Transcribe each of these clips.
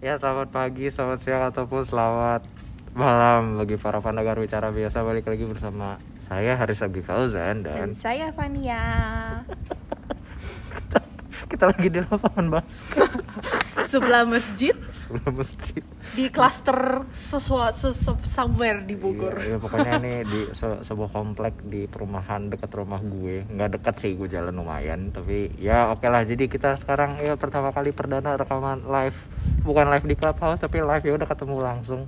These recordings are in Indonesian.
Ya selamat pagi, selamat siang ataupun selamat malam bagi para pendengar bicara biasa. Balik lagi bersama saya Haris Agi Fauzan Dan dan saya Fania. Kita lagi di lapangan basket. Sebelah masjid sebelum masjid. Di klaster sesuatu somewhere di Bogor Iya, iya, pokoknya ini di se- sebuah komplek di perumahan dekat rumah gue. Nggak dekat sih gue jalan lumayan, tapi ya oke lah. Jadi kita sekarang ya pertama kali perdana rekaman live, bukan live di clubhouse tapi live ya udah ketemu langsung.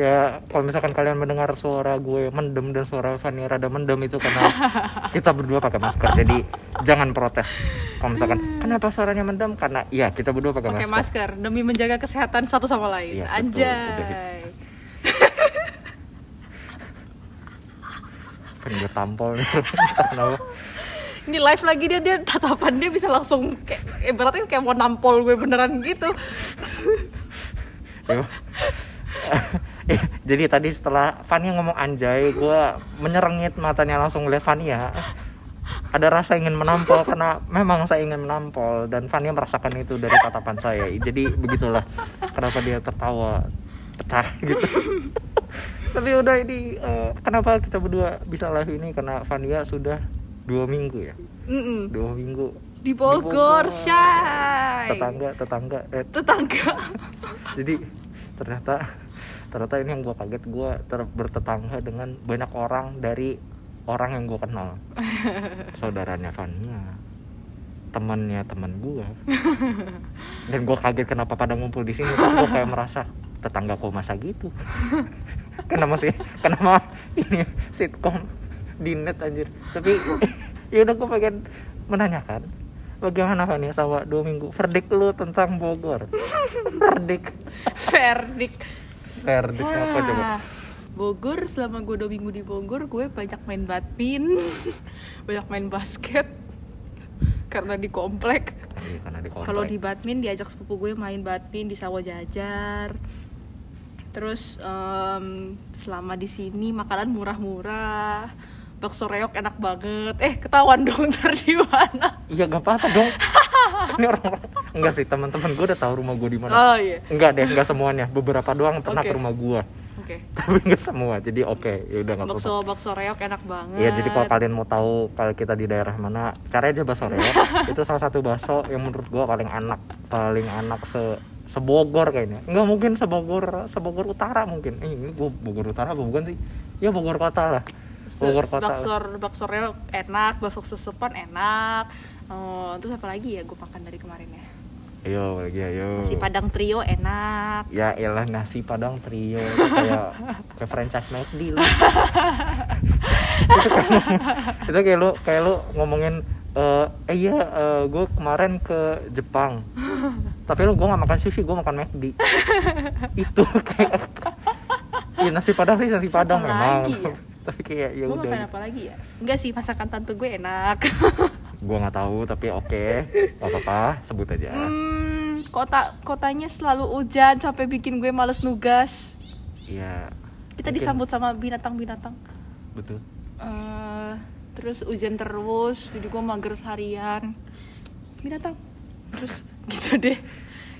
Ya kalau misalkan kalian mendengar suara gue mendem dan suara Fanny rada mendem itu karena kita berdua pakai masker. Jadi jangan protes. Kalau misalkan kenapa suaranya mendem? Karena ya kita berdua pakai masker. masker demi menjaga kesehatan satu sama lain betul. Anjay Udah gitu. Kan gue tampol nih. Kenapa? Ini live lagi dia dia tatapan dia bisa langsung kayak eh, berarti kayak mau nampol gue beneran gitu jadi tadi setelah Fania ngomong anjay, gue menyerengit matanya langsung ngeliat Fania. Ada rasa ingin menampol karena memang saya ingin menampol dan Fania merasakan itu dari tatapan saya. Jadi begitulah kenapa dia tertawa pecah gitu. Tapi udah ini eh, kenapa kita berdua bisa live ini karena Fania sudah dua minggu ya, Mm-mm. dua minggu Di Bogor, Bogor. Syai tetangga tetangga eh, Tetangga jadi ternyata ternyata ini yang gue kaget gue ter- bertetangga dengan banyak orang dari orang yang gue kenal. Saudaranya Fania temannya teman gue dan gue kaget kenapa pada ngumpul di sini terus gue kayak merasa tetangga kok masa gitu? Kenapa sih kenapa ini sitcom di net anjir? Tapi ya udah gue pengen menanyakan bagaimana Fania sama dua minggu? Verdict lu tentang Bogor. Verdict Verdict verdict apa coba? Bogor selama gue dua minggu di Bogor gue banyak main badminton. Banyak main basket. Karena di komplek. Iya, karena di komplek. kalau di badminton diajak sepupu gue main badminton di sawah jajar. Terus em, selama di sini makanan murah-murah bakso reok enak banget. Eh ketahuan dong ntar di mana? Iya gak apa-apa dong. Ini orang enggak sih teman-teman gue udah tahu rumah gue di mana. Oh iya. Enggak deh enggak semuanya. Beberapa doang pernah Oke. ke rumah gue oke. Tapi enggak semua jadi oke. Ya udah nggak apa-apa. bakso bakso reok enak banget. Iya jadi kalau kalian mau tahu kalau kita di daerah mana cari aja bakso reok. Itu salah satu bakso yang menurut gue paling enak paling enak se sebogor kayaknya. Nggak mungkin sebogor sebogor utara mungkin. Eh, ini gue bogor utara apa bukan sih? Ya bogor kota lah bogor kota bakso bakso reok enak bakso susupan enak. Oh, terus apa lagi ya gue makan dari kemarin ya? Ayo lagi? Ayo. Nasi padang trio enak. Ya elah nasi padang trio. Kayak kayak franchise McD lu. Itu kayak itu kayak lu kayak lu ngomongin eh eh iya gue kemarin ke Jepang. Tapi lu gue gak makan sushi gue makan McD. Itu kayak ya nasi padang sih nasi padang memang lagi ya? Tapi kayak ya udah. makan apa lagi ya. Enggak sih masakan tante gue enak. Gue nggak tahu tapi oke. Apa apa sebut aja. Hmm, kota kotanya selalu hujan sampai bikin gue males nugas. Iya. Kita Mungkin. disambut sama binatang-binatang. Betul. Eh, terus hujan terus jadi gue mager seharian. Binatang. Terus gitu deh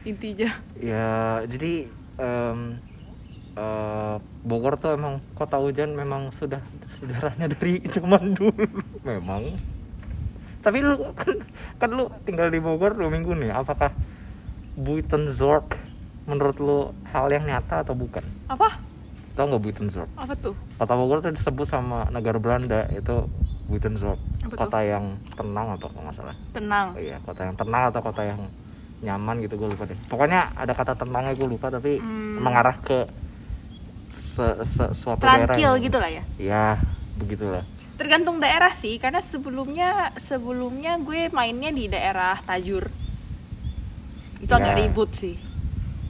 intinya. Ya, jadi em, eh, Bogor tuh emang kota hujan memang sudah sejarahnya dari zaman dulu memang. Tapi lu kan, kan lu tinggal di Bogor dua minggu nih. Apakah Buitenzorg menurut lu hal yang nyata atau bukan? apa Tahu nggak Buitenzorg? apa tuh Kota Bogor tuh disebut sama negara Belanda itu Buitenzorg. Apa tuh? Kota yang tenang apa kalau nggak salah. tenang Oh iya, kota yang tenang atau kota yang nyaman gitu gue lupa deh. Pokoknya ada kata tenangnya gue lupa tapi Hmm. mengarah ke se, se- suatu daerah. tranquil yang- gitu lah ya Ya, begitulah. tergantung daerah sih karena sebelumnya sebelumnya gue mainnya di daerah Tajur itu agak Ya. ribut sih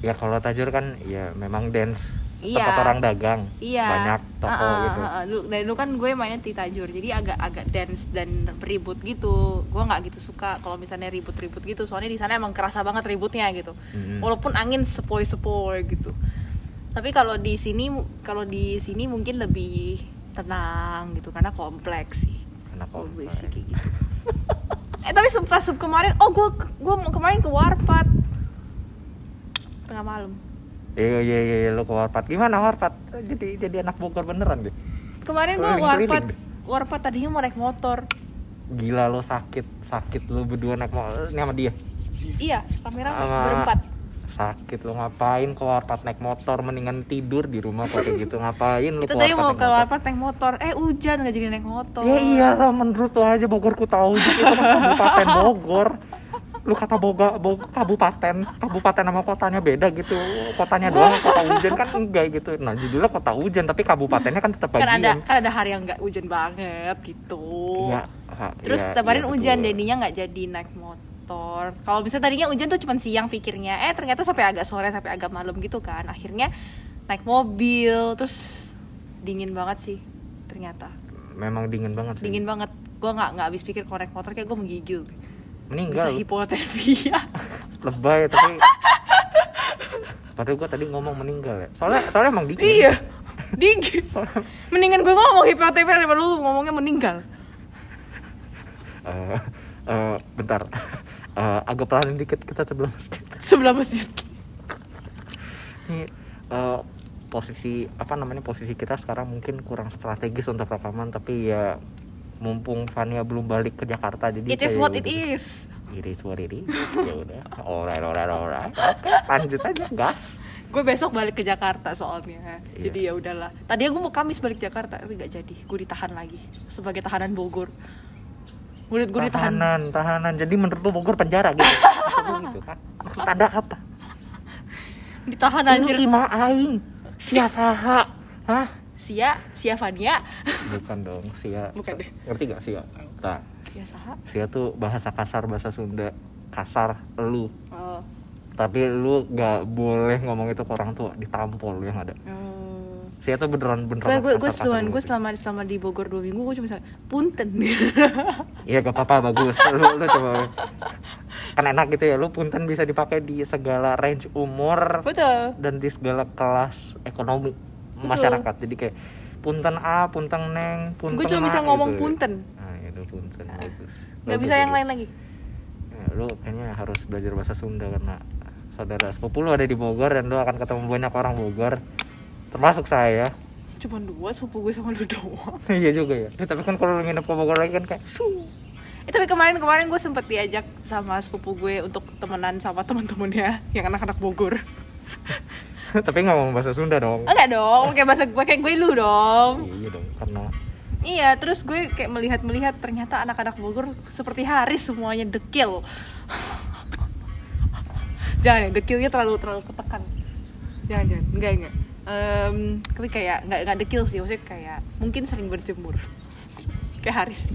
Ya kalau Tajur kan ya memang dance Iya. tempat orang dagang. iya Banyak toko Ah, ah, gitu. ah. Dulu- dari dulu kan gue mainnya di Tajur jadi agak agak dance dan ribut gitu gue nggak gitu suka kalau misalnya ribut-ribut gitu soalnya di sana emang kerasa banget ributnya gitu Mm-mm. walaupun angin sepoi-sepoi gitu tapi kalau di sini kalau di sini mungkin lebih tenang gitu karena kompleks sih. Karena kompleks. sih kayak gitu. Eh tapi pas kemarin oh gue gue kemarin ke Warpat. Tengah malam. Iya iya iya iya, lu ke warpat. Gimana warpat? Jadi jadi anak Bogor beneran deh. Kemarin gue warpat warpat tadinya mau naik motor. Gila lo sakit sakit lu berdua naik motor. Ini sama dia? Iya kamera Sama- berempat sakit lu ngapain ke warpat naik motor mendingan tidur di rumah kayak gitu ngapain lu kita tadi mau ke warpat naik motor eh hujan nggak jadi naik motor Ya iyalah menurut lu aja Bogor ku tahu itu kan kabupaten Bogor. Lu kata Boga, Boga kabupaten, kabupaten sama kotanya beda gitu. Kotanya doang kota hujan kan enggak gitu. Nah, judulnya kota hujan tapi kabupatennya kan tetap kan ada bagian. kan ada hari yang nggak hujan banget gitu Iya. ha, terus iya, kemarin iya, hujan jadinya nggak jadi naik motor kalau misalnya tadinya hujan tuh cuma siang pikirnya eh ternyata sampai agak sore sampai agak malam gitu kan akhirnya naik mobil terus dingin banget sih ternyata Memang dingin banget sih. dingin banget gue nggak nggak habis pikir naik motor kayak gue menggigil bisa Meninggal. lu. hipotermia Lebay tapi Padahal gua tadi ngomong meninggal ya. Soalnya soalnya emang dingin. iya dingin Soalnya mendingan gue ngomong hipotermia daripada lu ngomongnya meninggal eh eh, bentar. Eh, agak pelanin dikit kita sebelum skip. sebelah masjid. Ini eh, posisi apa namanya posisi kita sekarang mungkin kurang strategis untuk rekaman tapi ya mumpung Fania belum balik ke Jakarta jadi it is what it is. It is what it is. Ya udah. Alright alright alright. Oke lanjut aja gas. Gue besok balik ke Jakarta soalnya. Iya. jadi ya udahlah. Tadinya gue mau Kamis balik Jakarta tapi nggak jadi. Gue ditahan lagi sebagai tahanan Bogor ditahan. Tahanan tahanan. Jadi menurut lu Bogor penjara gitu? Maksud lu gitu kan? Maksud anda apa? Ditahan ini anjir. ima aing? Sia saha? Hah? Sia? Sia Fania? Bukan dong sia. Bukan deh. ngerti gak sia? Nah. Sia saha? Sia tuh bahasa kasar bahasa Sunda. Kasar lu. Oh. Tapi lu gak boleh ngomong itu ke orang tua. Ditampol lu yang ada. Hmm. Saya tuh beneran beneran gue gue selama gue selama selama di Bogor dua minggu gue cuma bilang punten. Iya gak apa-apa bagus. Lu lu coba. Kan enak gitu ya lu punten bisa dipakai di segala range umur betul. dan di segala kelas ekonomi Betul. masyarakat. Jadi kayak punten A punten Neng punten gue cuma Ma, bisa ngomong gitu. punten. Nah itu punten bagus. Nggak Bagus, bisa yang lain lagi. Ya, lu kayaknya harus belajar bahasa Sunda karena saudara sepupu lu ada di Bogor dan lu akan ketemu banyak orang Bogor termasuk saya cuma dua sepupu gue sama lu doang iya juga ya. Eh, tapi kan kalau nginep ke Bogor lagi kan kayak "Su." Eh, tapi kemarin kemarin gue sempet diajak sama sepupu gue untuk temenan sama teman-temannya yang anak-anak Bogor. tapi nggak ngomong bahasa Sunda dong. Enggak dong, kayak bahasa gue kayak gue lu dong. Iya dong, karena Iya, terus gue kayak melihat-melihat ternyata anak-anak Bogor seperti Haris semuanya dekil. jangan ya, dekilnya terlalu terlalu ketekan. Jangan jangan, enggak enggak. Em, tapi kayak nggak nggak dekil sih, maksudnya kayak mungkin sering berjemur. kayak Haris.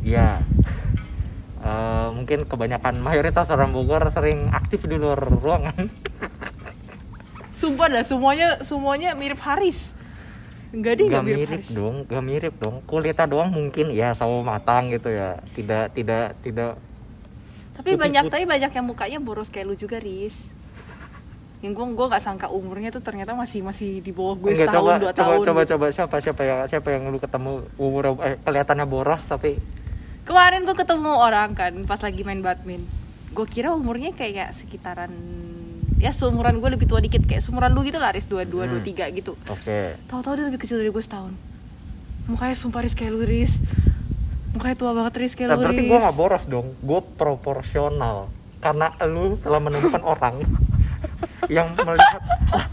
ya eh, mungkin kebanyakan mayoritas orang Bogor sering aktif di luar ruangan. Sumpah dah, semuanya semuanya mirip Haris. Enggak deh, Gak enggak mirip, mirip Haris. dong, gak mirip dong. Kulitnya doang mungkin ya sawo matang gitu ya. Tidak tidak tidak Tapi Putih- banyak putih. tapi banyak yang mukanya boros kayak lu juga, Riz. Yang gue gue gak sangka umurnya tuh ternyata masih masih di bawah gue Enggak, setahun coba, dua coba, tahun. coba coba siapa siapa yang siapa yang lu ketemu umur eh, kelihatannya boros tapi Kemarin gue ketemu orang kan pas lagi main badminton. Gue kira umurnya kayak sekitaran ya seumuran gue lebih tua dikit kayak seumuran lu gitu lah Riz dua dua dua Hmm. tiga gitu. oke. Tahu-tahu dia lebih kecil dari gue setahun. Mukanya sumpah Riz kayak lu Riz. Mukanya tua banget Riz kayak Nah, lu berarti gue gak boros dong, gue proporsional karena lu telah menemukan orang yang melihat "Wah,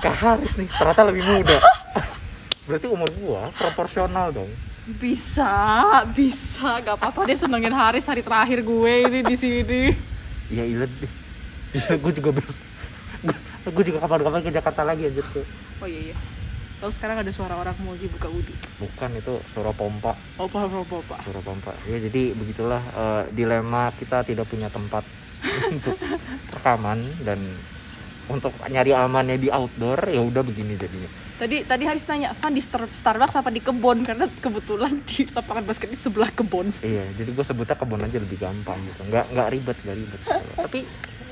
Kak Haris nih ternyata lebih muda. Berarti umur gue proporsional dong. Bisa, bisa, gak apa-apa dia senengin Haris hari terakhir gue ini di sini. Ya iya deh. gue juga ber gue juga kapan-kapan ke Jakarta lagi aja tuh. Oh iya iya. Lalu sekarang ada suara orang mau lagi buka wudhu. Bukan itu suara pompa, Oh paham paham. suara pompa. Ya jadi begitulah eh, dilema kita tidak punya tempat untuk rekaman dan untuk nyari amannya di outdoor ya udah begini jadinya. Tadi tadi Haris nanya, Van di Star- Starbucks apa di kebon? Karena kebetulan di lapangan basket di sebelah kebon. Iya, jadi gue sebutnya kebun aja lebih gampang gitu. Nggak nggak ribet, nggak ribet. tapi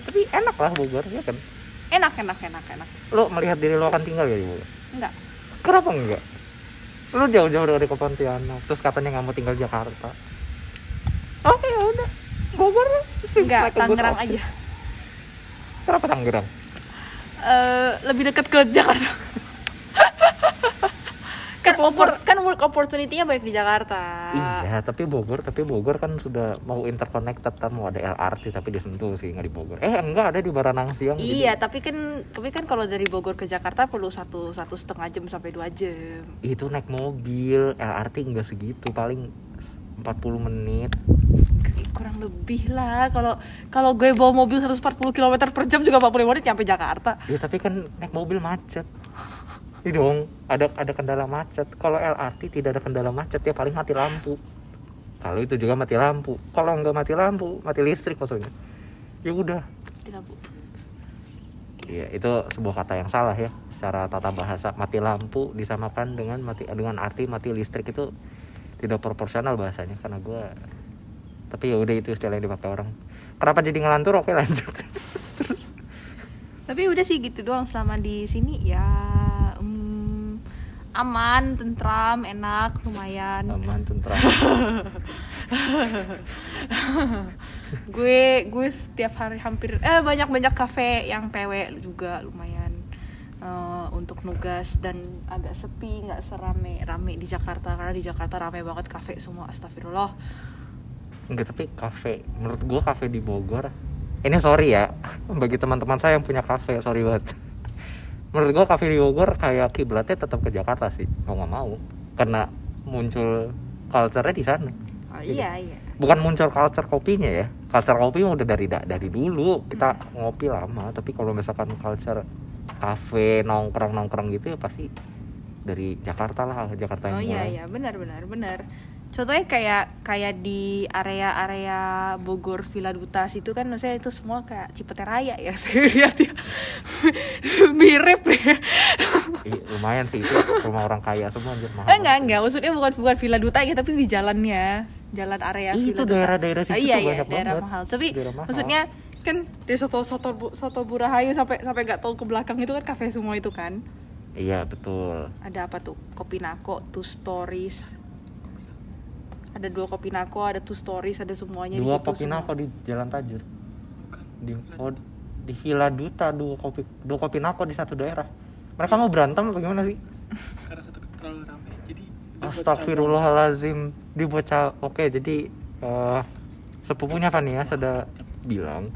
tapi enak lah Bogor ya kan. Enak enak enak enak. Lo melihat diri lo akan tinggal ya di Bogor? Enggak. Kenapa enggak? Lo jauh-jauh dari ke Pontianak, terus katanya nggak mau tinggal Jakarta. Bogor Enggak, Tangerang aja. Kenapa Tangerang? eh, lebih dekat ke Jakarta kan opor kan work opportunity-nya banyak di Jakarta Iya, tapi Bogor, tapi Bogor kan sudah mau interconnected kan mau ada LRT tapi di Sentul sih nggak di Bogor. Eh enggak ada di Baranang Siang. Iya, tapi kan tapi kan kalau dari Bogor ke Jakarta perlu satu satu setengah jam sampai dua jam. Jadi itu naik mobil, LRT enggak segitu, paling 40 menit. Kurang lebih lah. Kalau kalau gue bawa mobil 140 km per jam juga 40 menit nyampe Jakarta. Ya tapi kan naik mobil macet. Iya dong, ada ada kendala macet. Kalau LRT tidak ada kendala macet ya paling mati lampu. Kalau itu juga mati lampu. Kalau nggak mati lampu, mati listrik maksudnya. Ya udah. Bu. Iya, itu sebuah kata yang salah ya secara tata bahasa. Mati lampu disamakan dengan mati dengan arti mati listrik itu tidak proporsional bahasanya karena gue tapi ya udah itu istilah yang dipakai orang. Kenapa jadi ngelantur? Oke lanjut. Terus Tapi udah sih gitu doang selama di sini ya mm, aman, tentram, enak, lumayan. aman tentram. gue gue setiap hari hampir eh banyak banyak kafe yang PW juga lumayan eh, untuk nugas dan agak sepi nggak serame rame di Jakarta karena di Jakarta rame banget kafe semua astagfirullah. Enggak, tapi kafe menurut gua kafe di Bogor ini sorry ya bagi teman-teman saya yang punya kafe sorry banget. Menurut gua kafe di Bogor kayak kiblatnya tetap ke Jakarta sih mau nggak mau karena muncul culture-nya di sana. Oh, iya iya. bukan muncul culture kopinya ya culture kopi udah dari da- dari dulu. Kita ngopi lama tapi kalau misalkan culture kafe nongkrong nongkrong gitu ya pasti dari Jakarta lah Jakarta yang oh iya mulai. iya benar benar benar contohnya kayak kayak di area-area Bogor Villa Duta situ kan maksudnya itu semua kayak Cipete Raya ya saya lihat ya mirip ya Iya, lumayan sih itu rumah orang kaya semua anjir mahal Eh, enggak banget. enggak maksudnya bukan bukan Villa Duta ya tapi di jalannya jalan area itu daerah-daerah situ Ah, iya iya banyak daerah banget. mahal tapi Daerah mahal. maksudnya kan dari soto soto Bu- soto Burahayu sampai sampai nggak tahu ke belakang itu kan kafe semua itu kan Iya betul. ada apa tuh kopi nako two stories ada dua kopi nako ada two stories ada semuanya Dua di situ kopi semua. nako di Jalan Tajur. Di oh, di Villa Duta dua kopi dua kopi nako di satu daerah. Mereka mau berantem apa gimana sih? karena satu terlalu ramai jadi Astagfirullahalazim dibuat Oke, jadi eh, sepupunya Fania sudah bilang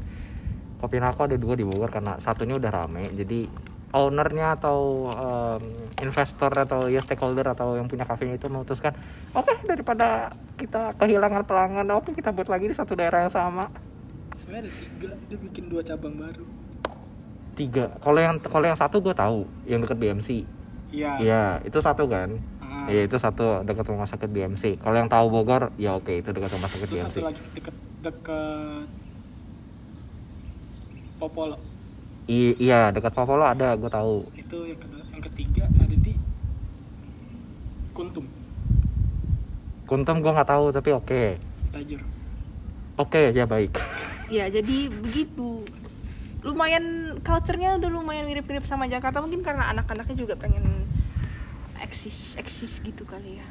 kopi nako ada dua di Bogor karena satunya udah rame. Jadi ownernya atau em, investor atau ya stakeholder atau yang punya kafenya itu memutuskan oke daripada kita kehilangan pelanggan oke kita buat lagi di satu daerah yang sama. Sebenarnya ada tiga dia bikin dua cabang baru. Tiga. Kalau yang kalau yang satu gue tahu yang deket BMC iya. Iya itu satu kan? Ah. Iya itu satu dekat rumah sakit BMC kalau yang tahu Bogor ya oke itu dekat rumah sakit terus BMC satu lagi deket deket Popolo I- iya dekat Popolo ada gue tahu. Itu yang kedua yang ketiga ada di Kuntum. Kuntum gue nggak tahu tapi oke. Tajur oke ya baik. Ya jadi begitu. Lumayan culture-nya udah lumayan mirip-mirip sama Jakarta. Mungkin karena anak-anaknya juga pengen eksis eksis gitu kali ya.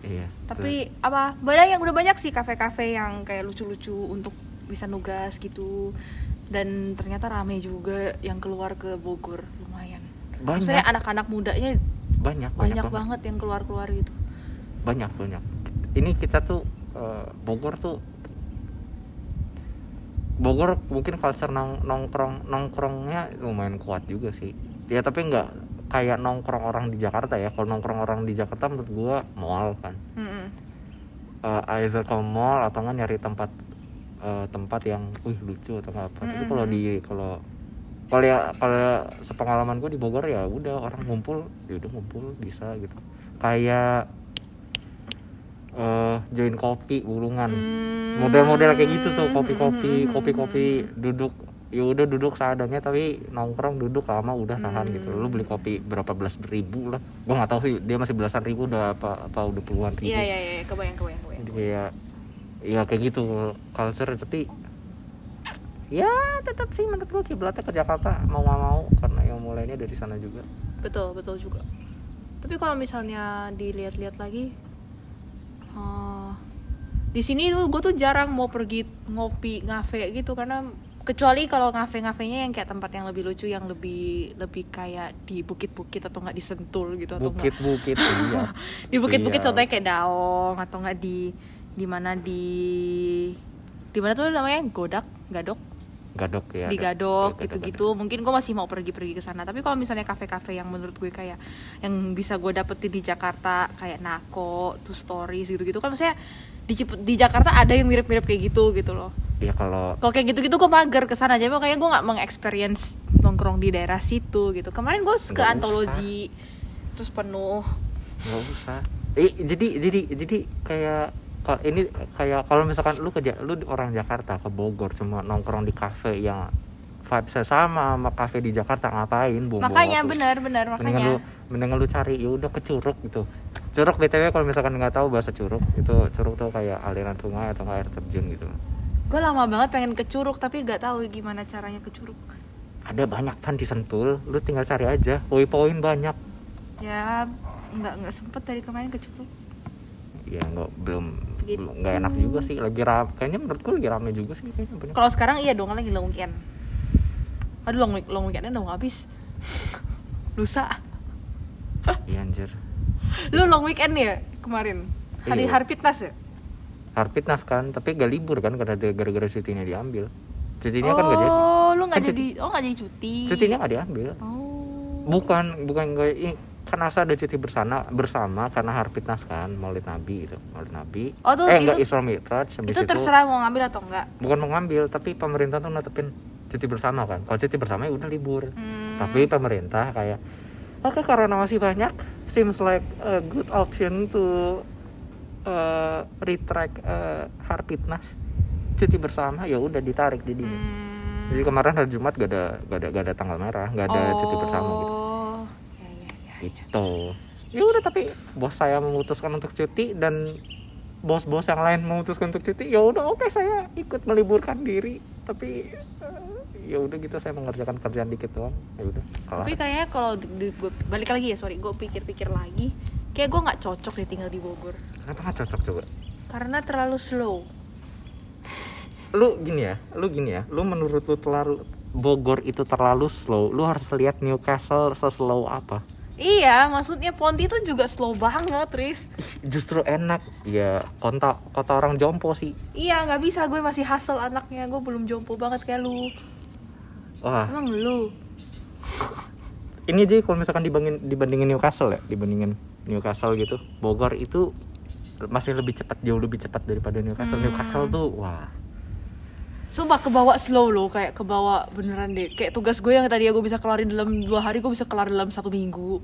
Iya tapi apa banyak yang udah banyak sih kafe-kafe yang kayak lucu-lucu untuk bisa nugas gitu dan ternyata rame juga yang keluar ke Bogor lumayan. Banyak. Maksudnya anak-anak mudanya banyak banyak, banget yang keluar-keluar gitu. Banyak banyak. Ini kita tuh eh, Bogor tuh Bogor mungkin culture nong nongkrong nongkrongnya lumayan kuat juga sih. Ya tapi nggak kayak nongkrong orang di Jakarta ya. Kalau nongkrong orang di Jakarta menurut gua mall kan. Mm-mm. Eh, either ke mall atau nggak nyari tempat eh, tempat yang wih lucu atau apa. Tapi Mm-mm. kalau di kalau kalau ya kalau sepengalaman gue di Bogor ya udah orang ngumpul ya udah ngumpul bisa gitu. Kayak eh join kopi bulungan. Hmm. model-model kayak gitu tuh kopi-kopi kopi-kopi duduk. Ya udah duduk seadanya tapi nongkrong duduk lama udah tahan gitu. Lu beli kopi berapa belas ribu lah. Gua nggak tahu sih dia masih belasan ribu udah apa apa udah puluhan ribu. Iya iya iya kebayang kebayang kebayang. Jadi kayak ya kayak gitu. Culture tapi ya tetap sih menurut gua kiblatnya ke Jakarta mau nggak mau karena yang mulainya dari sana juga. Betul betul juga. Tapi kalau misalnya dilihat-lihat lagi eh, di sini tuh gue tuh jarang mau pergi ngopi ngafe gitu karena kecuali kalau ngafe-ngafenya yang kayak tempat yang lebih lucu yang lebih lebih kayak di bukit-bukit atau nggak di Sentul gitu atau bukit-bukit iya. Di bukit-bukit Siap. contohnya kayak Daong atau nggak di di mana di di mana tuh namanya? Godak? Gadok? Gadok ya di Gadok. Gitu-gitu. mungkin gue masih mau pergi-pergi ke sana. Tapi kalau misalnya kafe-kafe yang menurut gue kayak yang bisa gue dapetin di Jakarta kayak Nako, Two Stories gitu-gitu. Kan maksudnya di di Jakarta ada yang mirip-mirip kayak gitu gitu loh. Ya kalau kalau kayak gitu-gitu gue mager ke sana aja. Makanya gue nggak mengexperience nongkrong di daerah situ gitu. Kemarin gue ke antologi terus penuh. Nggak usah. Eh jadi jadi jadi kayak kalau ini kayak kalau misalkan lu kerja lu orang Jakarta ke Bogor cuma nongkrong di kafe yang vibesnya sama sama kafe di Jakarta ngapain buang makanya benar benar mendingan lu makanya mendingan lu cari ya udah ke curug gitu. Curug btw kalau misalkan nggak tahu bahasa curug itu curug tuh kayak aliran sungai atau air terjun gitu. Gue lama banget pengen ke Curug tapi nggak tahu gimana caranya ke Curug. Ada banyak kan di Sentul lu tinggal cari aja. Poin-poin banyak. Ya nggak nggak sempet dari kemarin ke Curug. Ya nggak belum Gitu. nggak enak juga sih. Lagi ram kayaknya menurut gue lagi rame juga sih kayaknya kalau sekarang iya dong kan lagi long weekend. Aduh long, week- long weekendnya udah mau habis. Lusa. Iya anjir. Lu long weekend ya kemarin? Hari Iya. hari fitness ya? Harpitnas kan tapi gak libur kan karena gara-gara cutinya diambil. Cutinya kan gak jadi. Oh lu nggak Kan jadi oh nggak jadi cuti. Cutinya gak diambil. Oh. Bukan bukan gak kan asa ada cuti bersama bersama karena Harpitnas kan Maulid Nabi itu Maulid Nabi. Oh, tuh eh itu- enggak Isra Mi'raj habis itu terserah mau ngambil atau enggak. Bukan mau ngambil tapi pemerintah tuh netepin cuti bersama kan. Kalau cuti bersama ya udah libur. Hmm. tapi pemerintah kayak oke karena masih banyak seems like a good option to uh, retract uh, Harpitnas cuti bersama ya udah ditarik jadi Hmm. jadi kemarin hari Jumat gak ada gak ada gak ada tanggal merah gak ada cuti bersama gitu. Oh. Gitu. Ya udah tapi bos saya memutuskan untuk cuti dan bos-bos yang lain memutuskan untuk cuti ya udah oke saya ikut meliburkan diri. Tapi eh, ya udah gitu saya mengerjakan kerjaan dikit doang. Ya udah Tapi kayaknya kalau gua, balik lagi ya sorry, gue pikir-pikir lagi, kayak gue nggak cocok deh tinggal di Bogor. Kenapa nggak cocok coba? Karena terlalu slow. lu gini ya lu gini ya lu menurut lu terlalu Bogor itu terlalu slow lu harus lihat Newcastle seslow apa Iya, maksudnya Ponti tuh juga slow banget, Riz. justru enak ya kota kota orang jompo sih Iya, nggak bisa gue masih hustle anaknya, gue belum jompo banget kayak lu. wah Emang lu? ini aja kalau misalkan dibandingin dibandingin Newcastle ya dibandingin Newcastle gitu Bogor itu masih lebih cepat jauh lebih cepat daripada Newcastle Hmm. Newcastle tuh wah Sumpah kebawa slow loh, kayak kebawa beneran deh. Kayak tugas gue yang tadi gue bisa kelarin dalam dua hari, gue bisa kelar dalam satu minggu.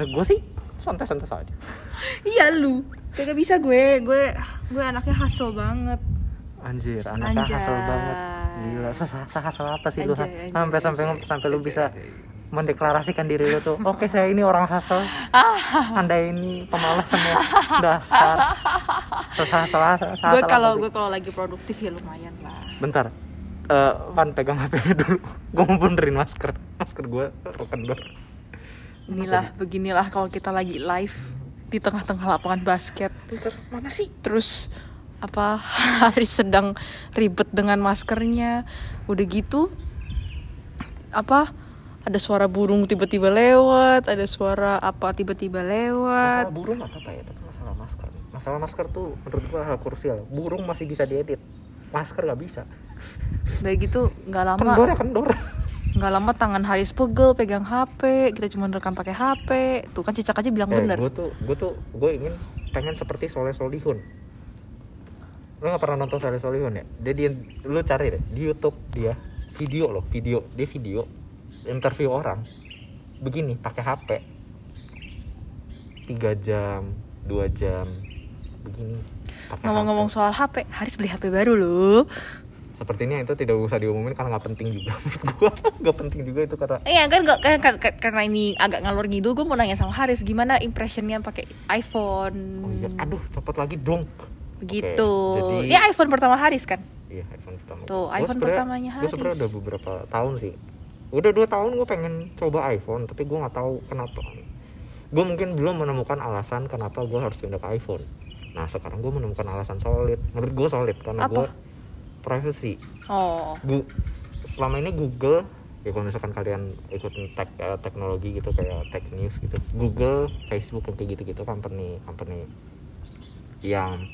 gue sih santai-santai saja iya lu, kayak gak bisa gue, gue gue anaknya hustle banget. anjir anaknya hasel banget gila sehasel apa sih lu Anjay, Ha? anjay, sampai sampai sampai lu bisa anjay. Mendeklarasikan diri lu tuh oke saya ini orang hasel Ah. anda ini pemalas semua. Dasar. Sehasel gue kalau gue kalau lagi produktif ya lumayan lah. bentar. Eh Van pegang HP dulu. Gue mau benerin masker. Masker gue kendor Inilah beginilah kalau kita lagi live di tengah-tengah lapangan basket. bentar mana sih? Terus apa Haris sedang ribet dengan maskernya. Udah gitu apa ada suara burung tiba-tiba lewat, ada suara apa tiba-tiba lewat. masalah burung apa apa ya tapi masalah masker. Masalah masker tuh menurut gue hal krusial. Burung masih bisa diedit. Masker gak bisa. Udah gitu nggak lama. Kendor ya kendor. Nggak lama tangan Haris pegel pegang HP, kita cuma rekam pakai HP. Tuh kan cicak aja bilang bener. gue Eh, tuh gue tuh gue ingin pengen seperti Soleh Solihun. Lu gak pernah nonton Soleh Solihun ya? Dia, dia lu cari deh di YouTube dia. Video loh video. Dia video interview orang begini pakai HP tiga jam dua jam begini Ngomong-ngomong soal HP, Haris beli HP baru loh. sepertinya itu tidak usah diumumin karena nggak penting juga menurut gua nggak penting juga itu karena Iya kan nggak kan, kan- kan- karena ini agak ngalor ngidul gue mau nanya sama Haris gimana impressionnya pakai iPhone oh iya aduh cepet lagi dong begitu. Oke, jadi- Ini iPhone pertama Haris kan? Iya iPhone pertama. Tuh, Gua iPhone sebenarnya- pertamanya Gua sebenarnya Haris. udah beberapa tahun sih. Udah dua tahun gue pengen coba iPhone, tapi gue nggak tahu kenapa. Gue mungkin belum menemukan alasan kenapa gue harus pindah ke iPhone. Nah sekarang gue menemukan alasan solid. Menurut gue solid karena gue privacy. oh Gu- selama ini Google ya kalau misalkan kalian ikut tech eh, teknologi gitu kayak tech news gitu Google Facebook yang kayak gitu gitu company company yang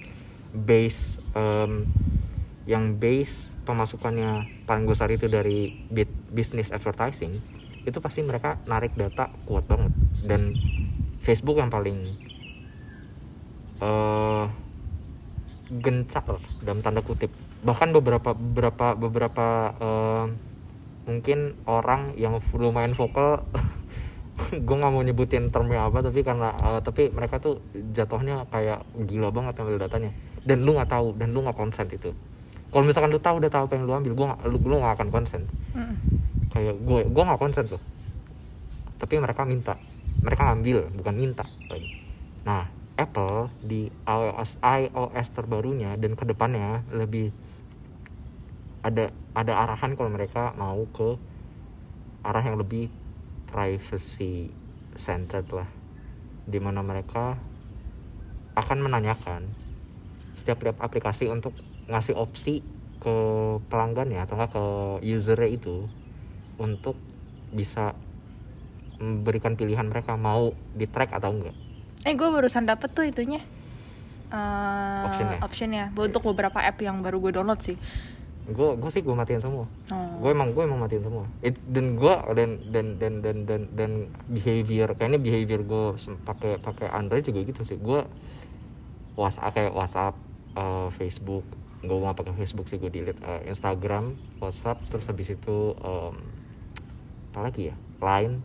base em, yang base pemasukannya paling besar itu dari business advertising itu pasti mereka narik data kuat banget. Dan Facebook yang paling eh gencar dalam tanda kutip. Bahkan beberapa beberapa beberapa eh, mungkin orang yang lumayan vokal gue nggak mau nyebutin termnya apa tapi karena eh, tapi mereka tuh jatuhnya kayak gila banget ngambil datanya. Dan lu nggak tahu dan lu nggak konsen itu kalau misalkan lu tahu udah tahu apa yang lu ambil gue nggak lu, lu nggak akan konsen. Mm. kayak gue gue nggak konsen tuh. Tapi mereka minta. Mereka ngambil bukan minta. Lagi. Nah Apple di iOS iOS terbarunya dan ke depannya lebih ada ada arahan kalau mereka mau ke arah yang lebih privacy centered lah. Di mana mereka akan menanyakan setiap aplikasi untuk ngasih opsi ke pelanggannya atau enggak ke usernya itu untuk bisa memberikan pilihan mereka mau di track atau enggak eh gue barusan dapet tuh itunya. Eh, Optionnya? optionnya. Untuk beberapa app yang baru gue download sih. Gue gue sih gue matiin semua. Oh. gue emang gue emang matiin semua. It- dan gue dan dan dan dan dan dan behavior kayaknya behavior gue pakai pakai Android juga gitu sih. Gue WhatsApp kayak WhatsApp eh, Facebook gue nggak pakai Facebook sih gue delete Eh, Instagram WhatsApp terus habis itu em, apa lagi ya? Line.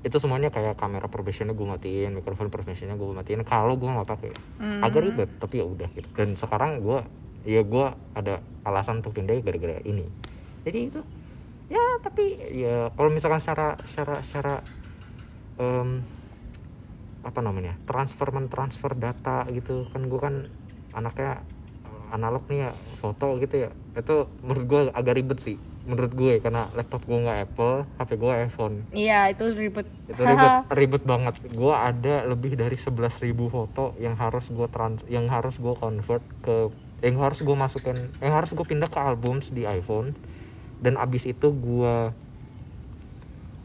Itu semuanya kayak kamera profesional gue matiin mikrofon profesional gue matiin kalau gue nggak pakai Hmm. agak ribet tapi ya udah gitu. Dan sekarang gue ya gue ada alasan untuk pindah gara-gara ini. Jadi itu ya tapi ya kalau misalkan secara secara secara em, apa namanya transfer mentransfer data gitu kan gue kan anaknya analog nih ya foto gitu ya. Itu menurut gue agak ribet sih menurut gue karena laptop gue nggak Apple HP gue iPhone. Iya itu ribet. Itu ribet ribet banget. Gue ada lebih dari 11.000 foto yang harus gue trans yang harus gue convert ke yang harus gue masukin yang harus gue pindah ke albums di iPhone. Dan abis itu gue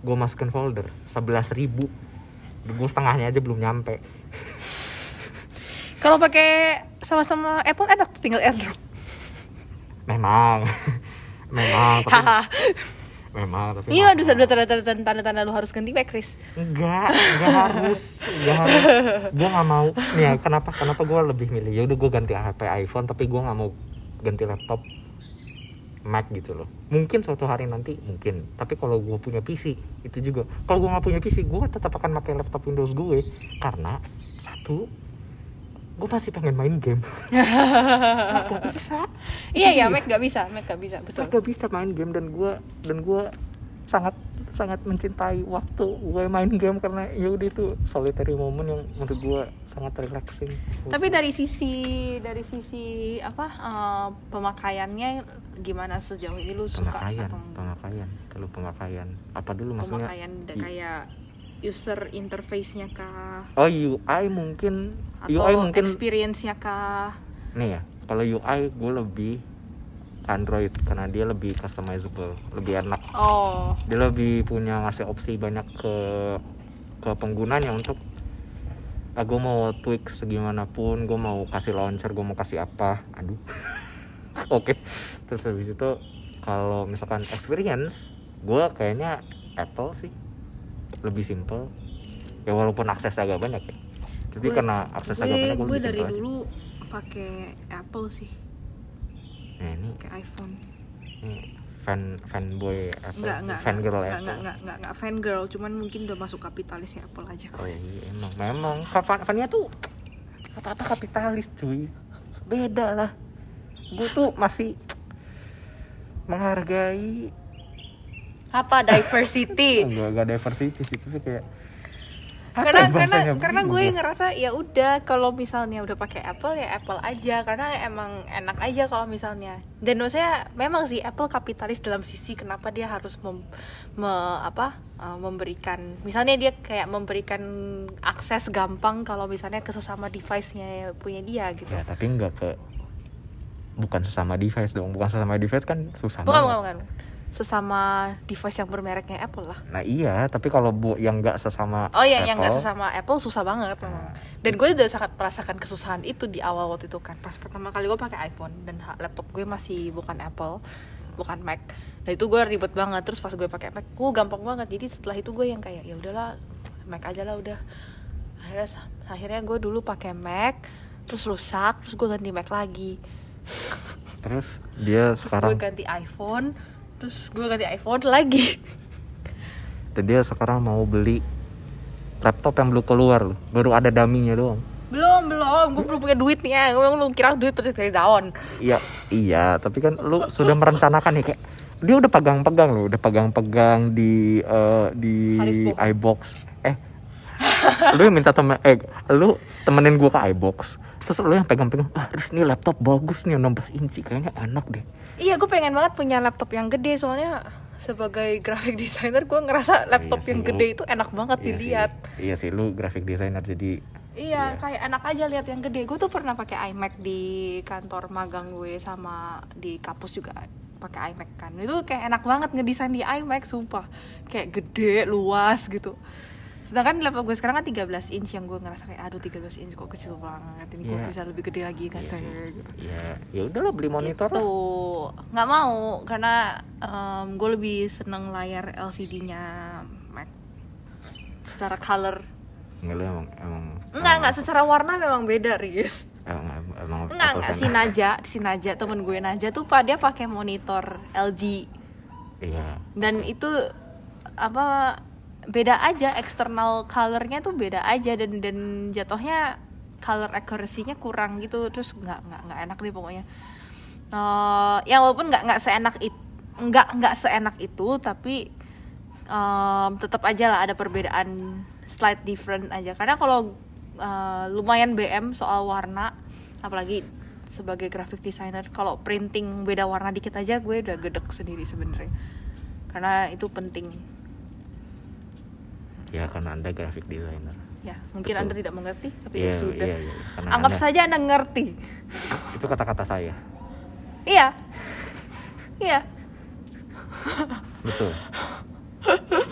gue masukin folder 11.000 gue setengahnya aja belum nyampe kalau pakai sama-sama Apple enak tinggal AirDrop memang. Memang tapi memang tapi iya udah udah tanda-tanda tanda-tanda lu harus ganti back Chris. Enggak enggak harus enggak harus. Gue nggak mau. Nih ya, kenapa? Kenapa gue lebih milih? Ya udah gue ganti HP iPhone tapi gue nggak mau ganti laptop Mac gitu loh. Mungkin suatu hari nanti mungkin. Tapi kalau gue punya PC itu juga. Kalau gue nggak punya PC gue tetap akan pakai laptop Windows gue. Karena satu gue masih pengen main game. Mac gak bisa. Iya ya Mac gak bisa Mac gak bisa betul. Mac gak bisa main game dan gue dan gue sangat sangat mencintai waktu gue main game karena ya udah itu solitary moment yang menurut gue sangat relaxing. Tapi dari sisi dari sisi apa eh, pemakaiannya gimana sejauh ini lu suka pemakaian atau pemakaian. Kalau pemakaian apa dulu maksudnya? Pemakaian kayak user interface-nya kah? Oh UI mungkin atau UI mungkin experience-nya kah? Nih ya kalau UI gue lebih Android karena dia lebih customizable lebih enak. Oh. Dia lebih punya ngasih opsi banyak ke ke penggunanya untuk ah, gue mau tweak segimanapun gue mau kasih launcher gue mau kasih apa. Aduh. Oke terus habis itu kalau misalkan experience gue kayaknya Apple sih lebih simple. Ya walaupun akses agak banyak ya. Tapi Gue- karena akses agak gue banyak gue gue dari aja. dulu pakai Apple sih. Nah ini, pakai iPhone. ini fan fanboy Apple fan girl enggak, Apple enggak enggak enggak enggak fan girl cuman mungkin udah masuk kapitalisnya Apple aja Oh kok iya emang memang. Kapan kapannya tuh apa apa kapitalis cuy. Beda lah. Gue tuh masih menghargai apa diversity? Enggak enggak diversity sih tapi kayak karena karena karena gue gua. ngerasa ya udah kalau misalnya udah pakai Apple ya Apple aja. Karena emang enak aja kalau misalnya. Dan maksudnya memang sih Apple kapitalis dalam sisi kenapa dia harus mem, me- apa uh, memberikan misalnya dia kayak memberikan akses gampang kalau misalnya ke sesama device-nya punya dia gitu. Ya tapi enggak ke bukan sesama device dong. Bukan sesama device kan susah bukan banget. bukan bukan sesama device yang bermereknya Apple lah. Nah iya tapi kalau bu yang nggak sesama oh iya yang nggak Apple, sesama Apple susah banget memang. Dan gue udah sangat merasakan kesusahan itu di awal waktu itu kan. Pas pertama kali gue pakai iPhone dan laptop gue masih bukan Apple bukan Mac. Nah itu gue ribet banget. Terus pas gue pakai Mac gue gampang banget. Jadi setelah itu gue yang kayak ya udahlah Mac aja lah udah. Akhirnya akhirnya gue dulu pakai Mac terus rusak terus gue ganti Mac lagi. Terus dia terus sekarang? gue ganti iPhone terus gue ganti iPhone lagi. Dan dia sekarang mau beli laptop yang belum keluar loh. baru ada daminya doang. Belum belum. Gue belum punya duitnya gue lu kira duit petik dari daun. Iya iya. Tapi kan lu sudah merencanakan nih kayak dia udah pegang-pegang loh. Udah pegang-pegang di eh, di iBox. Eh lu yang minta temen eh lu temenin gua ke iBox terus lu yang pegang-pegang ah terus ini laptop bagus nih 16 inci kayaknya enak deh Iya, gue pengen banget punya laptop yang gede soalnya sebagai graphic designer gue ngerasa laptop iya yang sih, gede lu- itu enak banget Iya dilihat. sih, iya sih lu graphic designer jadi Iya, Iya. kayak enak aja lihat yang gede. Gue tuh pernah pakai iMac di kantor magang gue sama di kampus juga pakai iMac kan. Itu kayak enak banget ngedesain di iMac sumpah. Kayak gede, luas gitu. Sedangkan laptop gue sekarang kan 13 inch yang gue ngerasa kayak aduh 13 inch kok kecil banget. Ini gue Iya. bisa lebih gede lagi kan iya saya gitu. ya ya udahlah beli monitor gitu lah. nggak mau karena em, gue lebih seneng layar LCD-nya Mac secara color Enggak lu emang emang enggak enggak secara warna memang beda Riz emang, emang enggak enggak fan. si Naja si Naja temen gue Naja tuh pak dia pakai monitor LG iya dan itu apa beda aja eksternal colornya tuh beda aja dan dan jatuhnya color accuracy-nya kurang gitu. Terus nggak nggak nggak enak deh pokoknya. Eh, ya walaupun nggak nggak seenak itu nggak nggak seenak itu tapi em, tetap aja lah ada perbedaan slight different aja. Karena kalau eh, lumayan BM soal warna apalagi sebagai graphic designer kalau printing beda warna dikit aja gue udah gedek sendiri sebenarnya. Karena itu penting ya karena anda graphic designer. Ya mungkin Betul. anda tidak mengerti tapi Iya, ya sudah. iya, iya. Karena anggap Anda- saja anda ngerti. Itu kata-kata saya. Iya. Iya. Betul.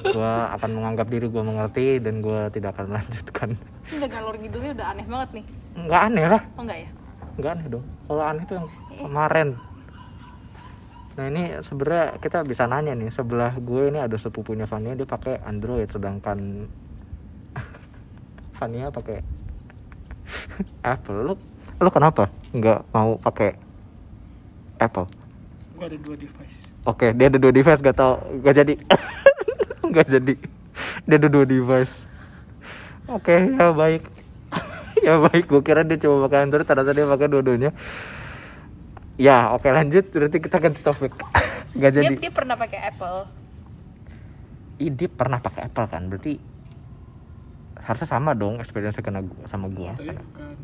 Gua akan menganggap diri gua mengerti dan gua tidak akan melanjutkan. Enggak galor ngidulnya udah aneh banget nih. Nggak aneh lah. Oh enggak ya? Nggak aneh dong. Kalau aneh itu yang kemarin nah ini sebenarnya kita bisa nanya nih sebelah gue ini ada sepupunya Fania dia pakai Android sedangkan Fania pakai Apple lu lu kenapa nggak mau pakai Apple Gue ada dua device. Oke, dia ada dua device gak tau gak jadi gak jadi dia ada dua device. Oke, ya baik. ya baik, gue kira dia cuma pakai Android, ternyata dia pakai dua-duanya. Ya, oke lanjut. Berarti kita ganti topik. gak dia, jadi. dia pernah pakai Apple Ih, dia pernah pakai Apple kan? Berarti harusnya sama dong experience kena gua sama gua. Tapi bukan,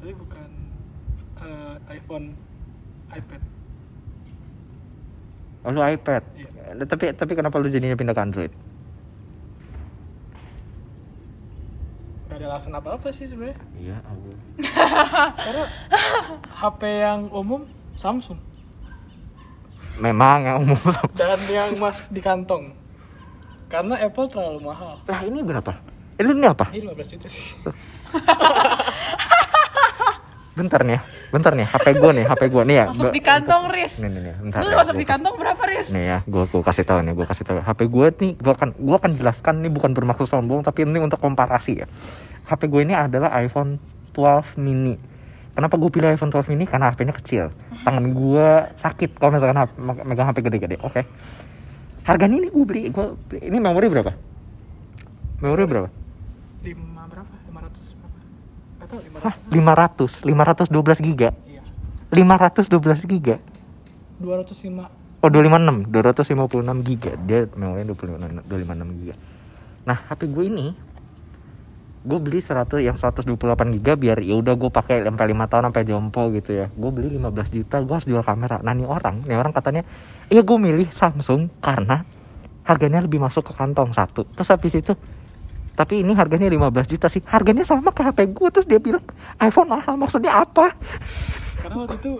tapi bukan eh, iPhone, iPad. Oh, lu iPad. Iya. Tapi tapi kenapa lu jadinya pindah ke Android? Gak ada alasan apa-apa sih sebenarnya. Iya, Allah. Karena HP yang umum Samsung Memang yang umum sama. dan yang masuk di kantong. Karena Apple terlalu mahal. Lah ini berapa? Ini, ini apa? Ini 15 juta sih. Bentar nih ya, bentar nih, HP gue nih, HP gue nih ya. masuk gua- di kantong Riz Nih nih nih, bentar. lu ya, masuk di kasih- kantong berapa Riz Nih ya, gue gue kasih tahu nih, gue kasih tahu. HP gue nih, gue akan gue akan jelaskan nih bukan bermaksud sombong, tapi ini untuk komparasi ya. HP gue ini adalah iPhone 12 mini. Kenapa gue pilih iPhone 12 mini? Karena HP-nya kecil. Tangan gue sakit kalau misalkan HP, megang HP gede-gede. Oke. Harganya ini gue beli, gue beli- ini memori berapa? Memori berapa? 5 berapa? 500 berapa? Gak tau 500. Hah, 500, 512 giga. Iya. 512 giga. 205 Oh 256, 256 giga. Dia memorinya 25 256 giga. Nah, HP gue ini gue beli 100 yang 128 giga biar ya udah gue pakai sampai 5 tahun sampai jompo gitu ya. Gue beli 15 juta, gue harus jual kamera. Nah, nih orang, nih orang katanya, "Iya, gue milih Samsung karena harganya lebih masuk ke kantong satu." Terus habis itu tapi ini harganya 15 juta sih. Harganya sama ke HP gue terus dia bilang iPhone mahal. Maksudnya apa? Karena waktu itu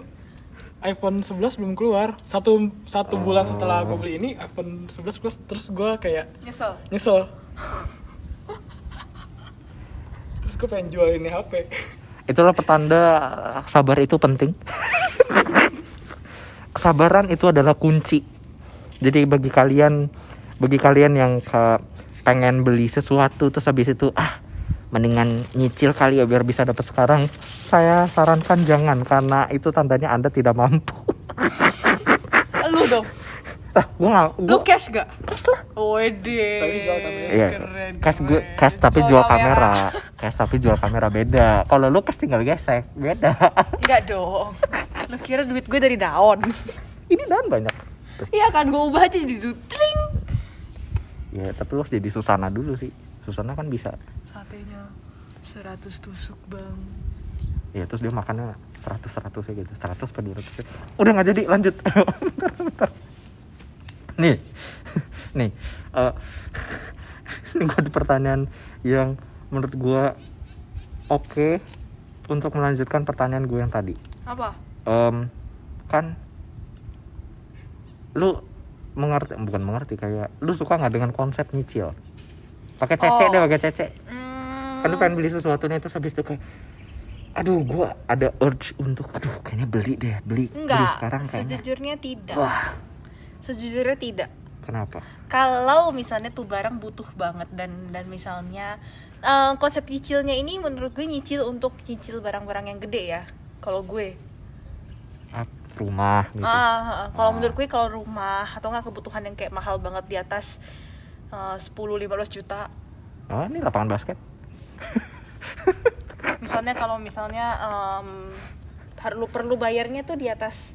iPhone 11 belum keluar satu satu bulan setelah gue beli ini iPhone 11 keluar terus gue kayak Nyesel. nyesel terus gue pengen jual ini HP itulah petanda sabar itu penting. Kesabaran itu adalah kunci. Jadi bagi kalian bagi kalian yang ke- pengen beli sesuatu terus habis itu ah mendingan nyicil kali ya biar bisa dapat sekarang. Saya sarankan jangan karena itu tandanya anda tidak mampu. Lu dong. Ah gua nggak Lu cash gak? cash lah Wede. Tapi jual kamera. Iya, Keren. cash gue cash tapi Jual jual kamera. cash tapi jual kamera beda. Kalau lu cash tinggal gesek, beda. Enggak dong. Lu kira duit gue dari daun. Ini dan banyak. Iya kan gue ubah aja jadi tring. Ya, tapi lu harus jadi Susana dulu sih. Susana kan bisa. Satenya 100 tusuk, Bang. Ya, terus dia makannya 100 100 ya gitu. 100 apa 200 ya. Udah nggak jadi, lanjut. bentar, bentar. Nih. Nih. eh ini gue ada pertanyaan yang menurut gue oke untuk melanjutkan pertanyaan gue yang tadi. Apa? Em, kan lu mengerti bukan mengerti kayak lu suka nggak dengan konsep nyicil pakai cece Oh. deh pakai cece Hmm, kan lu pengen beli sesuatu nih terus habis itu kayak aduh gua ada urge untuk aduh kayaknya beli deh beli beli Enggak, sekarang kayaknya sejujurnya tidak. wah Sejujurnya tidak. kenapa Kalau misalnya tuh barang butuh banget dan dan misalnya eh, konsep nyicilnya ini menurut gue nyicil untuk nyicil barang-barang yang gede ya. Kalau gue, Ah, rumah gitu ah, ah, Ah. kalau menurut gue kalau rumah atau nggak kebutuhan yang kayak mahal banget di atas eh, 10-15 juta. oh ini lapangan basket Misalnya kalau misalnya em, perlu perlu bayarnya tuh di atas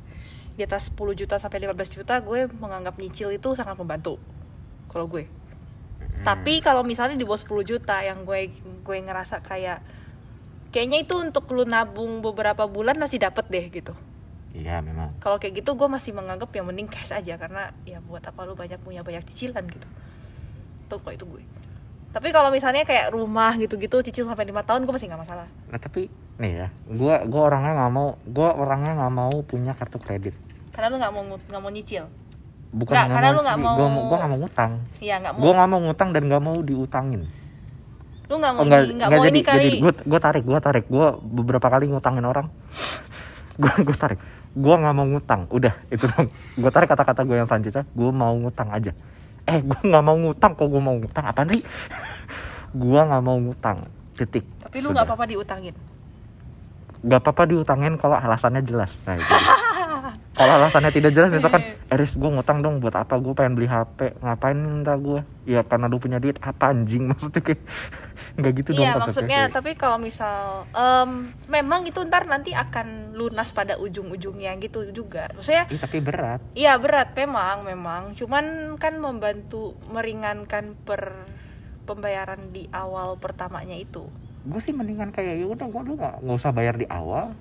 di atas 10 juta sampai 15 juta, gue menganggap nyicil itu sangat membantu. Kalau gue. Tapi kalau misalnya di bawah 10 juta yang gue gue ngerasa kayak kayaknya itu untuk lu nabung beberapa bulan masih dapet deh gitu. iya memang Kalau kayak gitu gue masih menganggap yang mending cash aja karena ya buat apa lu banyak punya banyak cicilan gitu. Tuh kalau itu gue. Tapi kalau misalnya kayak rumah gitu-gitu cicil sampai lima tahun gue masih nggak masalah. nah tapi nih ya gua gua orangnya nggak mau gua orangnya nggak mau punya kartu kredit Karena lu nggak mau nggak mau nyicil. bukan Nggak, karena lu nggak mau- gua nggak mau ngutang Iya nggak mau. gue nggak mau ngutang dan nggak mau diutangin lu nggak mau oh, nggak ini nggak nggak mau jadi ini kali. gue gue tarik gue tarik gue beberapa kali ngutangin orang gue gue tarik gue nggak mau ngutang udah itu dong gue tarik kata-kata gue yang selanjutnya gue mau ngutang aja eh gue nggak mau ngutang kok gue mau ngutang apaan sih gue nggak mau ngutang titik Tapi lu nggak apa-apa diutangin. nggak apa-apa diutangin kalau alasannya jelas nah itu kalau alasannya tidak jelas misalkan Eris gue ngutang dong buat apa? Gue pengen beli HP ngapain minta gue ya karena lu punya duit apa anjing? Maksudnya kayak nggak gitu dong Iya maksudnya Kayak, tapi kalau misal em, memang itu ntar nanti akan lunas pada ujung-ujungnya gitu juga. Maksudnya Ih, tapi berat. Iya berat memang memang. Cuman kan membantu meringankan per pembayaran di awal pertamanya itu. gue sih mendingan kayak ya udah gue lu nggak usah bayar di awal.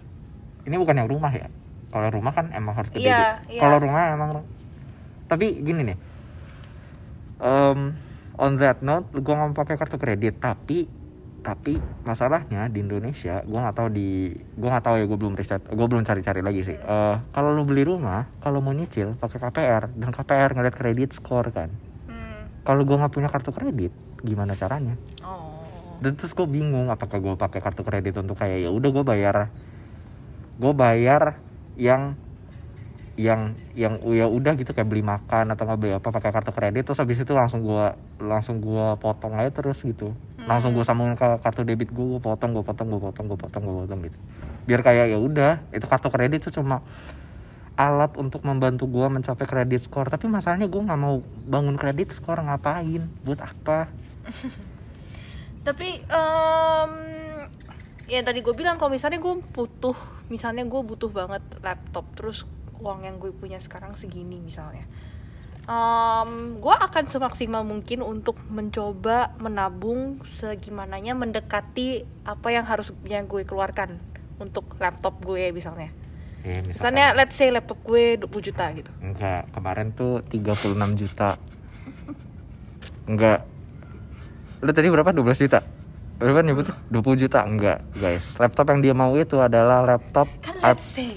Ini bukan yang rumah ya kalau rumah kan emang harus gede Iya, Di- iya. kalau rumah emang tapi gini nih um, on that note gue nggak pakai kartu kredit tapi tapi masalahnya di Indonesia gue nggak tahu di gue nggak tahu ya gue belum riset gue belum cari-cari lagi sih Eh, kalau lu beli rumah kalau mau nyicil pakai KPR dan KPR ngeliat kredit score kan Hmm. kalau gue nggak punya kartu kredit gimana caranya Oh. dan terus gue bingung apakah gue pakai kartu kredit untuk kayak ya udah gue bayar gue bayar yang yang yang ya udah gitu kayak beli makan atau nggak beli apa pakai kartu kredit terus habis itu langsung gue langsung gue potong aja terus gitu. Langsung gue sambungin ke kartu debit gue gue potong gue potong gue potong gue potong gue potong gitu. Biar kayak ya udah itu kartu kredit itu cuma alat untuk membantu gue mencapai kredit score tapi masalahnya gue nggak mau bangun kredit score ngapain? Buat apa? Tapi em, ya tadi gue bilang kalau misalnya gue butuh, misalnya gue butuh banget laptop, terus uang yang gue punya sekarang segini misalnya, Em, gue akan semaksimal mungkin untuk mencoba menabung segimananya mendekati apa yang harus yang gue keluarkan untuk laptop gue misalnya. Ya, Misalnya let's say laptop gue 20 juta gitu. Enggak, kemarin tuh 36 juta. Enggak. Lu tadi berapa? 12 juta. Berapa nyebut tuh? 20 juta. Enggak, guys. Laptop yang dia mau itu adalah laptop Kan let's say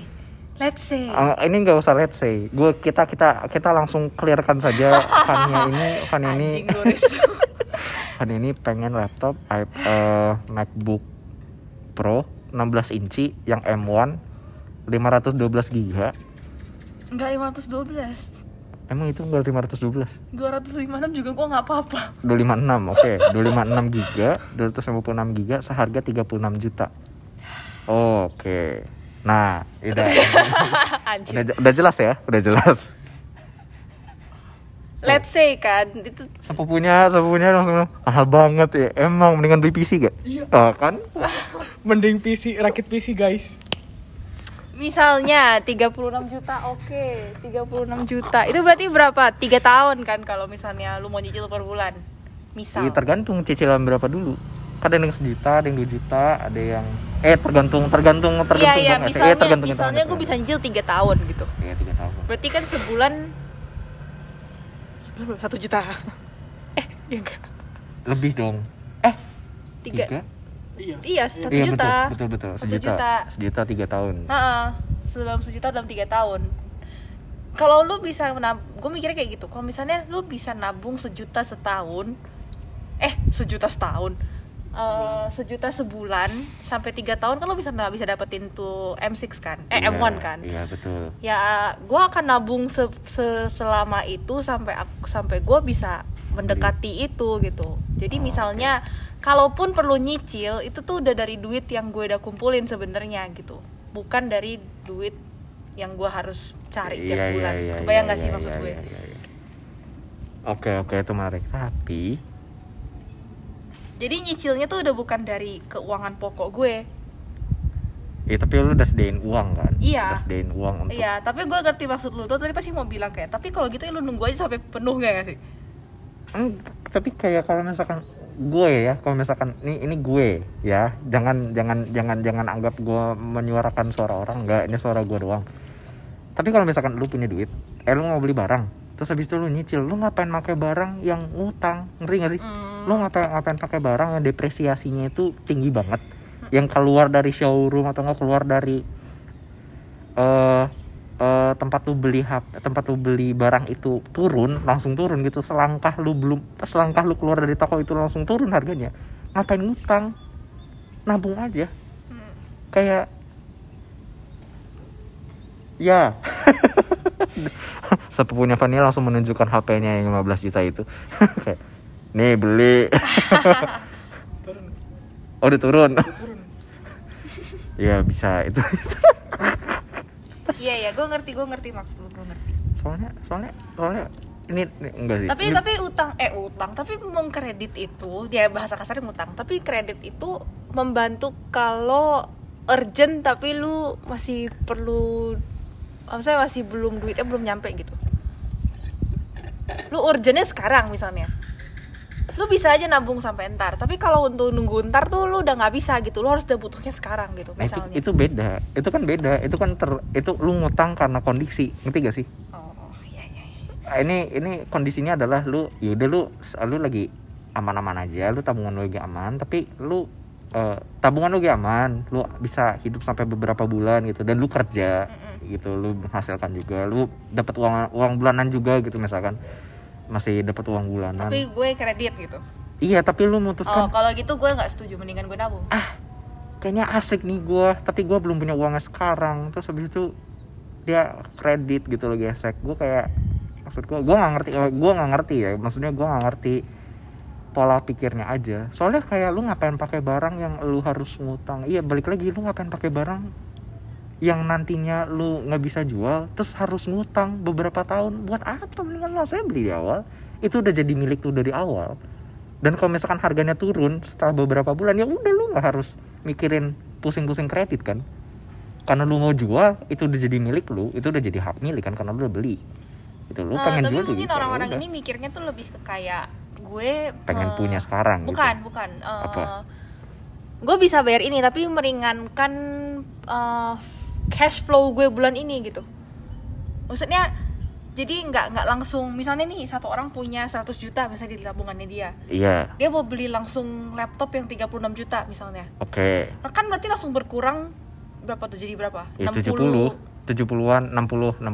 let's say Eh, ini nggak usah let's say gue kita kita kita langsung clearkan saja Fania ini Fania ini Fania ini pengen laptop i- eh, MacBook Pro 16 inci yang M1 512 giga enggak 512 emang itu enggak 512 256 juga gua nggak apa-apa. 256 oke. 256 giga 256 giga seharga 36 juta. Oke. Nah udah. Udah, udah jelas ya? Udah jelas. Let's say kan itu sepupunya sepupunya langsung mahal banget ya emang mendingan beli PC gak? Iya. oh, kan? Mending PC, rakit PC guys. Misalnya 36 juta oke. 36 juta. Itu berarti berapa? Tiga tahun kan kalau misalnya lu mau nyicil per bulan. Misal. Iya, tergantung cicilan berapa dulu. Kan ada yang sejuta ada yang dua juta ada yang eh tergantung tergantung tergantung iya iya banget. Eh, misalnya tergantung misalnya gue bisa nyicil tiga tahun gitu. Iya tiga tahun. Berarti kan sebulan sebulan satu juta. Eh ya enggak? Lebih dong. Eh tiga, tiga Iya. iya satu iya juta. betul betul betul. Satu sejuta. juta. sejuta tiga tahun. Heeh, dalam sejuta dalam tiga tahun. Kalau lu bisa nab gue mikirnya kayak gitu. Kalau misalnya lu bisa nabung sejuta setahun eh sejuta setahun Eh, sejuta sebulan sampai tiga tahun kan lu bisa bisa dapetin tuh M6 kan? Eh Iya, M1 kan? iya betul. Ya gue akan nabung se- se- selama itu sampai aku sampai gue bisa mendekati itu gitu. Jadi Oh, misalnya kalaupun perlu nyicil itu tuh udah dari duit yang gue udah kumpulin sebenarnya gitu. Bukan dari duit yang gue harus cari tiap Iya, iya, bulan. iya, kebayang iya, gak sih iya, maksud iya, gue? iya, iya, iya. oke oke itu menarik. Tapi jadi nyicilnya tuh udah bukan dari keuangan pokok gue. Ya tapi lu udah sediain uang kan? Iya. udah sediain uang untuk iya tapi gue ngerti maksud lu. Tuh tadi pasti mau bilang kayak tapi kalau gitu ya lu nunggu aja sampai penuh gak, gak sih tapi kayak kalau misalkan gue ya kalau misalkan ini ini gue ya jangan jangan jangan jangan anggap gue menyuarakan suara orang enggak ini suara gue doang. Tapi kalau misalkan lu punya duit eh lu mau beli barang terus habis itu lu nyicil lu ngapain pakai barang yang ngutang ngerti gak sih? Hmm. lu ngapain ngapain pakai barang yang depresiasinya itu tinggi banget? Yang keluar dari showroom atau nggak keluar dari eh eh, tempat lu beli HP, tempat lu beli barang itu turun langsung turun gitu. Selangkah lu belum selangkah lu keluar dari toko itu langsung turun harganya. Ngapain ngutang? Nabung aja. Hmm. kayak ya. Sepupunya Fania langsung menunjukkan HP-nya yang 15 juta itu. Kayak nih beli. Turun, oh udah turun? Turun. ya bisa. Itu iya iya gue ngerti gue ngerti maksud lu gue ngerti. Soalnya soalnya soalnya ini, ini enggak sih. Tapi Ini- tapi utang eh utang tapi mengkredit itu dia bahasa kasarnya ngutang tapi kredit itu membantu kalau urgent tapi lu masih perlu maksudnya masih belum duitnya belum nyampe gitu. Lu urgentnya sekarang misalnya lu bisa aja nabung sampai ntar tapi kalau untuk nunggu ntar tuh lu udah nggak bisa gitu. Lu harus udah butuhnya sekarang gitu Nah, itu, misalnya. itu beda. Itu kan beda. Itu kan ter itu lu ngutang karena kondisi. Ngerti gak sih? Oh iya iya iya. Ah, ini ini kondisinya adalah lu yaudah lu lu lagi aman-aman aja lu tabungan lu lagi aman tapi lu eh, tabungan lu lagi aman lu bisa hidup sampai beberapa bulan gitu dan lu kerja gitu lu menghasilkan juga lu dapat uang uang bulanan juga gitu misalkan masih dapat uang bulanan. Tapi gue kredit gitu. Iya tapi lu oh memutuskan kalau gitu gue nggak setuju mendingan gue nabung. Kayaknya asik nih gua tapi gua belum punya uangnya sekarang. Terus habis itu dia kredit gitu loh gesek gue kayak maksud gua gua nggak ngerti gua nggak ngerti ya. Maksudnya gua nggak ngerti pola pikirnya aja. Soalnya kayak lu ngapain pakai barang yang lu harus ngutang? Iya balik lagi lu ngapain pakai barang yang nantinya lu nggak bisa jual terus harus ngutang beberapa tahun. Buat apa? Mendingan lo saya beli di awal. Itu udah jadi milik lu dari awal. Dan kalau misalkan harganya turun setelah beberapa bulan ya udah lu nggak harus mikirin pusing-pusing kredit kan? Karena lu mau jual itu udah jadi milik lu itu udah jadi hak milik kan? Karena lu udah beli. Itu lu Eh, pengen tapi jual mungkin ya orang-orang ini mikirnya tuh lebih ke kayak gue pengen eh, punya sekarang bukan gitu. bukan eh, Apa? gue bisa bayar ini tapi meringankan eh, cash flow gue bulan ini gitu. Maksudnya jadi nggak nggak langsung misalnya nih satu orang punya 100 juta misalnya di tabungannya dia. Iya. Dia mau beli langsung laptop yang 36 juta misalnya. Oke. Nah, kan berarti langsung berkurang berapa tuh jadi berapa? Ya 70 70 70-an 60 60-an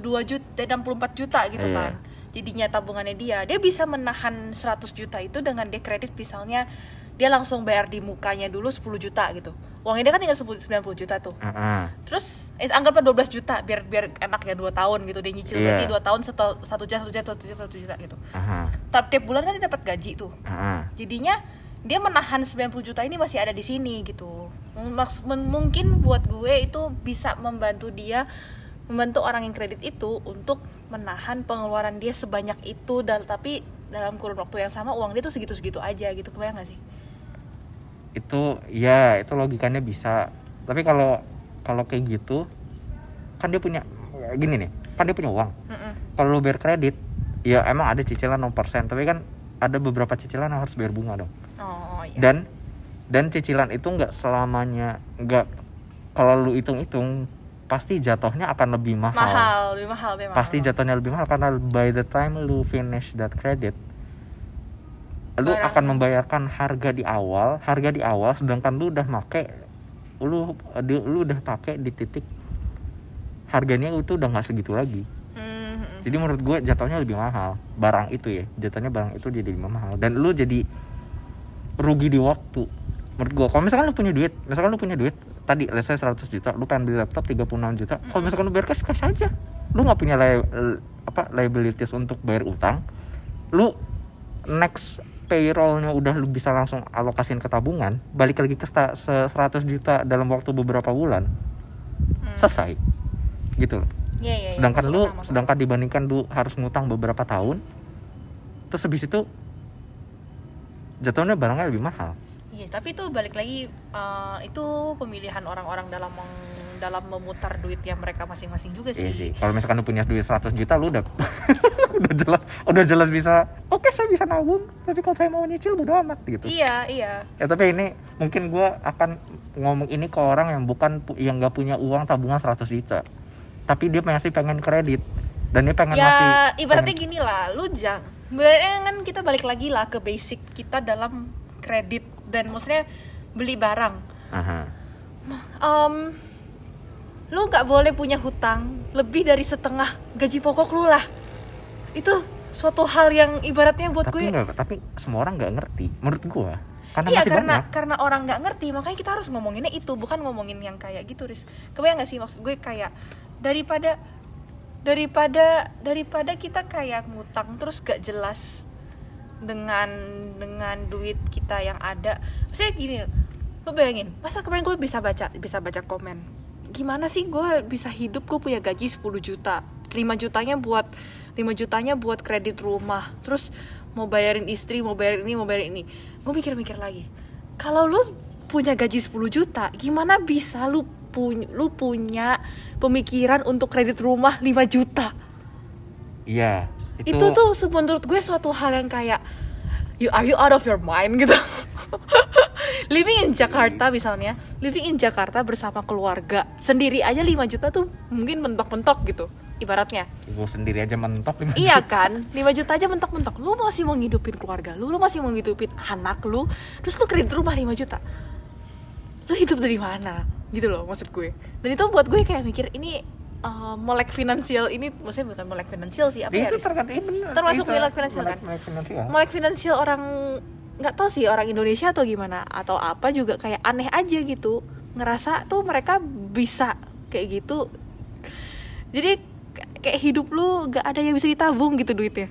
62 juta eh, 64 juta gitu Iya. kan jadinya tabungannya dia. Dia bisa menahan 100 juta itu dengan dia kredit misalnya dia langsung bayar di mukanya dulu 10 juta gitu uangnya dia kan tinggal 10 90 juta tuh Heeh. terus eh, anggaplah 12 juta biar biar enak ya 2 tahun gitu dia nyicil Iya. berarti 2 tahun satu satu juta satu juta satu juta satu juta gitu Aha. tapi tiap bulan kan dia dapat gaji tuh Aha. jadinya dia menahan 90 juta ini masih ada di sini gitu Maks- mungkin buat gue itu bisa membantu dia membantu orang yang kredit itu untuk menahan pengeluaran dia sebanyak itu dan tapi dalam kurun waktu yang sama uang dia tuh segitu-segitu aja gitu kebayang gak sih itu ya itu logikanya bisa. Tapi kalau kalau kayak gitu kan dia punya gini nih kan dia punya uang. Mm-mm. kalau lu bayar kredit ya emang ada cicilan 0% tapi kan ada beberapa cicilan yang harus bayar bunga dong. Oh iya. Dan dan cicilan itu nggak selamanya nggak kalau lu hitung-hitung pasti jatuhnya akan lebih mahal, mahal lebih mahal. Pasti jatuhnya lebih mahal karena by the time lu finish that credit lu Barang- akan membayarkan harga di awal harga di awal sedangkan lu udah make lu lu udah pakai di titik harganya itu udah nggak segitu lagi. Mhm. jadi menurut gue jatuhnya lebih mahal. Barang itu ya jatuhnya barang itu jadi lebih mahal. Dan lu jadi rugi di waktu. Menurut gue kalau misalkan lu punya duit misalkan lu punya duit tadi let's say 100 juta lu pengen beli laptop 36 juta kalau misalkan lu bayar cash cash aja. Lu nggak punya li- apa liabilities untuk bayar utang lu next payrollnya udah lu bisa langsung alokasiin ke tabungan balik lagi ke sta- se- 100 juta dalam waktu beberapa bulan Hmm. selesai gitu loh Iya, iya, iya. sedangkan lu masuk sedangkan dibandingkan lu harus ngutang beberapa tahun terus habis itu jatuhnya barangnya lebih mahal Iya, tapi itu balik lagi eh, itu pemilihan orang-orang dalam meng- dalam memutar duit yang mereka masing-masing juga iya sih. sih kalau misalkan lu punya duit 100 juta lu udah udah jelas udah jelas bisa oke saya bisa nabung tapi kalau saya mau nyicil bodo amat gitu Iya, iya. ya tapi ini mungkin gua akan ngomong ini ke orang yang bukan yang gak punya uang tabungan 100 juta tapi dia masih pengen kredit dan dia pengen ya masih ibaratnya pengen- gini lah, lu jangan kan kita balik lagi lah ke basic kita dalam kredit dan maksudnya beli barang. Aha. Em, lu nggak boleh punya hutang lebih dari setengah gaji pokok lu lah. Itu suatu hal yang ibaratnya buat tapi gue nggak tapi semua orang nggak ngerti menurut gua. Karena iya masih karena banyak. karena orang nggak ngerti makanya kita harus ngomonginnya itu bukan ngomongin yang kayak gitu ris kebayang nggak sih maksud gue kayak daripada daripada daripada kita kayak ngutang terus gak jelas dengan dengan duit kita yang ada. Maksudnya gini lo bayangin masa kemarin gue bisa baca bisa baca komen gimana sih gue bisa hidup? Gue punya gaji 10 juta. 5 jutanya buat 5 jutanya buat kredit rumah. Terus mau bayarin istri mau bayarin ini mau bayarin ini. Gue mikir-mikir lagi. Kalau lu punya gaji 10 juta gimana bisa lu punya lu punya pemikiran untuk kredit rumah 5 juta? Iya itu, tuh se- menurut gue suatu hal yang kayak you are you out of your mind? gitu living in Jakarta misalnya living in Jakarta bersama keluarga sendiri aja 5 juta tuh mungkin mentok-mentok gitu ibaratnya. Gue sendiri aja mentok lima iya juta. kan? 5 juta aja mentok-mentok. Lu masih mau ngidupin keluarga lu lu masih mau ngidupin anak lu terus lu kredit rumah 5 juta. Lu hidup dari mana? Gitu loh maksud gue. Dan itu buat gue kayak mikir ini uh, melek finansial ini maksudnya bukan melek finansial sih apa ya itu Riz? terkait iya bener Termasuk Itu melek finansial, kan? melek finansial. Melek finansial orang nggak tahu sih orang Indonesia atau gimana atau apa juga kayak aneh aja gitu. Ngerasa tuh mereka bisa kayak gitu. Jadi kayak hidup lu gak ada yang bisa ditabung gitu duitnya.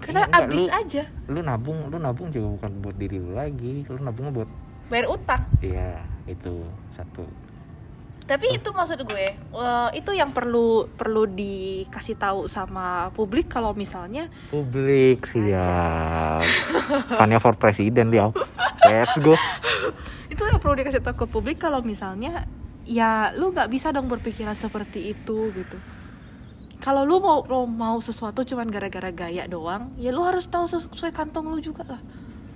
Karena enggak, abis lu- aja. lu nabung lu nabung juga bukan buat diri lu lagi lu nabungnya buat bayar utang. Iya itu satu tapi itu maksud gue eh, itu yang perlu perlu dikasih tahu sama publik kalau misalnya publik siap. Fania for presiden liao let's go. Itu yang perlu dikasih tahu ke publik kalau misalnya ya lu nggak bisa dong berpikiran seperti itu gitu. Kalau lu mau mau, mau sesuatu cuman gara-gara gaya doang ya lu harus tahu ses- sesuai kantong lu juga lah.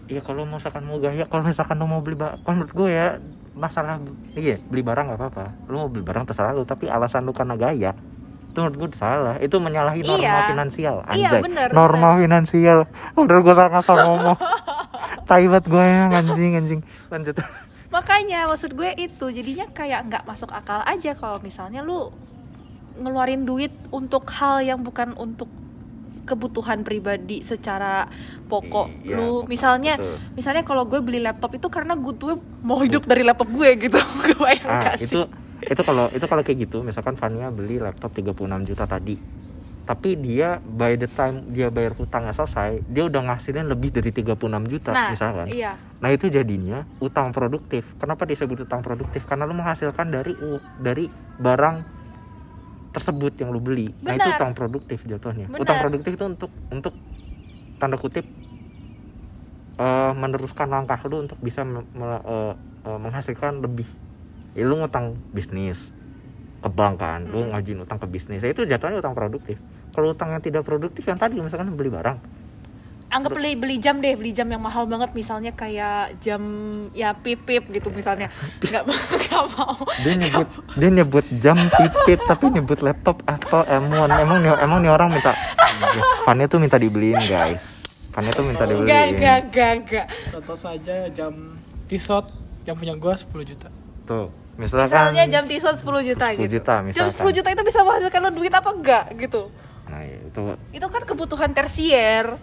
Iya kalau misalkan mau gaya, kalau misalkan lu mau beli kalau menurut gue ya masalah iya beli barang nggak apa-apa. Lu mau beli barang terserah lu, tapi alasan lu karena gaya itu menurut gue salah. Itu menyalahi norma Iya. finansial. Iya, Anjay. bener, norma finansial. Udah gue salah ngasal ngomong. Taibat gue yang anjing anjing. Lanjut. makanya maksud gue itu jadinya kayak nggak masuk akal aja kalau misalnya lu ngeluarin duit untuk hal yang bukan untuk kebutuhan pribadi secara pokok Iya, lu. pokok, misalnya betul. misalnya kalau gue beli laptop itu karena gue tuh mau hidup dari laptop gue gitu. Kebayang ah gak sih? itu itu kalau itu kalau kayak gitu misalkan Fania beli laptop 36 juta tadi tapi dia by the time dia bayar hutangnya selesai dia udah ngasilin lebih dari 36 juta nah misalkan. iya. Nah itu jadinya utang produktif. Kenapa disebut utang produktif? Karena lu menghasilkan dari dari barang tersebut yang lu beli nah itu Benar. utang produktif jatuhnya Benar. utang produktif itu untuk untuk tanda kutip eh, meneruskan langkah lu untuk bisa me- me- eh, eh, menghasilkan lebih ya lu ngutang bisnis ke bank kan lu Hmm. ngajuin utang ke bisnis ya itu jatuhnya utang produktif kalau utang yang tidak produktif yang tadi misalkan beli barang anggap beli beli jam deh beli jam yang mahal banget misalnya kayak jam ya pip pip gitu misalnya nggak nggak mau dia nyebut dia nyebut jam pipit tapi nyebut laptop Apple M1 emang nih emang nih orang minta Fanny tuh minta dibeliin guys Fanny tuh minta dibeliin enggak, enggak, enggak. Contoh saja jam Tissot yang punya gua 10 juta. tuh misalkan Misalnya jam Tissot 10 juta 10 gitu. juta, jam misalkan. 10 juta itu bisa menghasilkan lo duit apa enggak gitu. nah itu Itu kan kebutuhan tersier.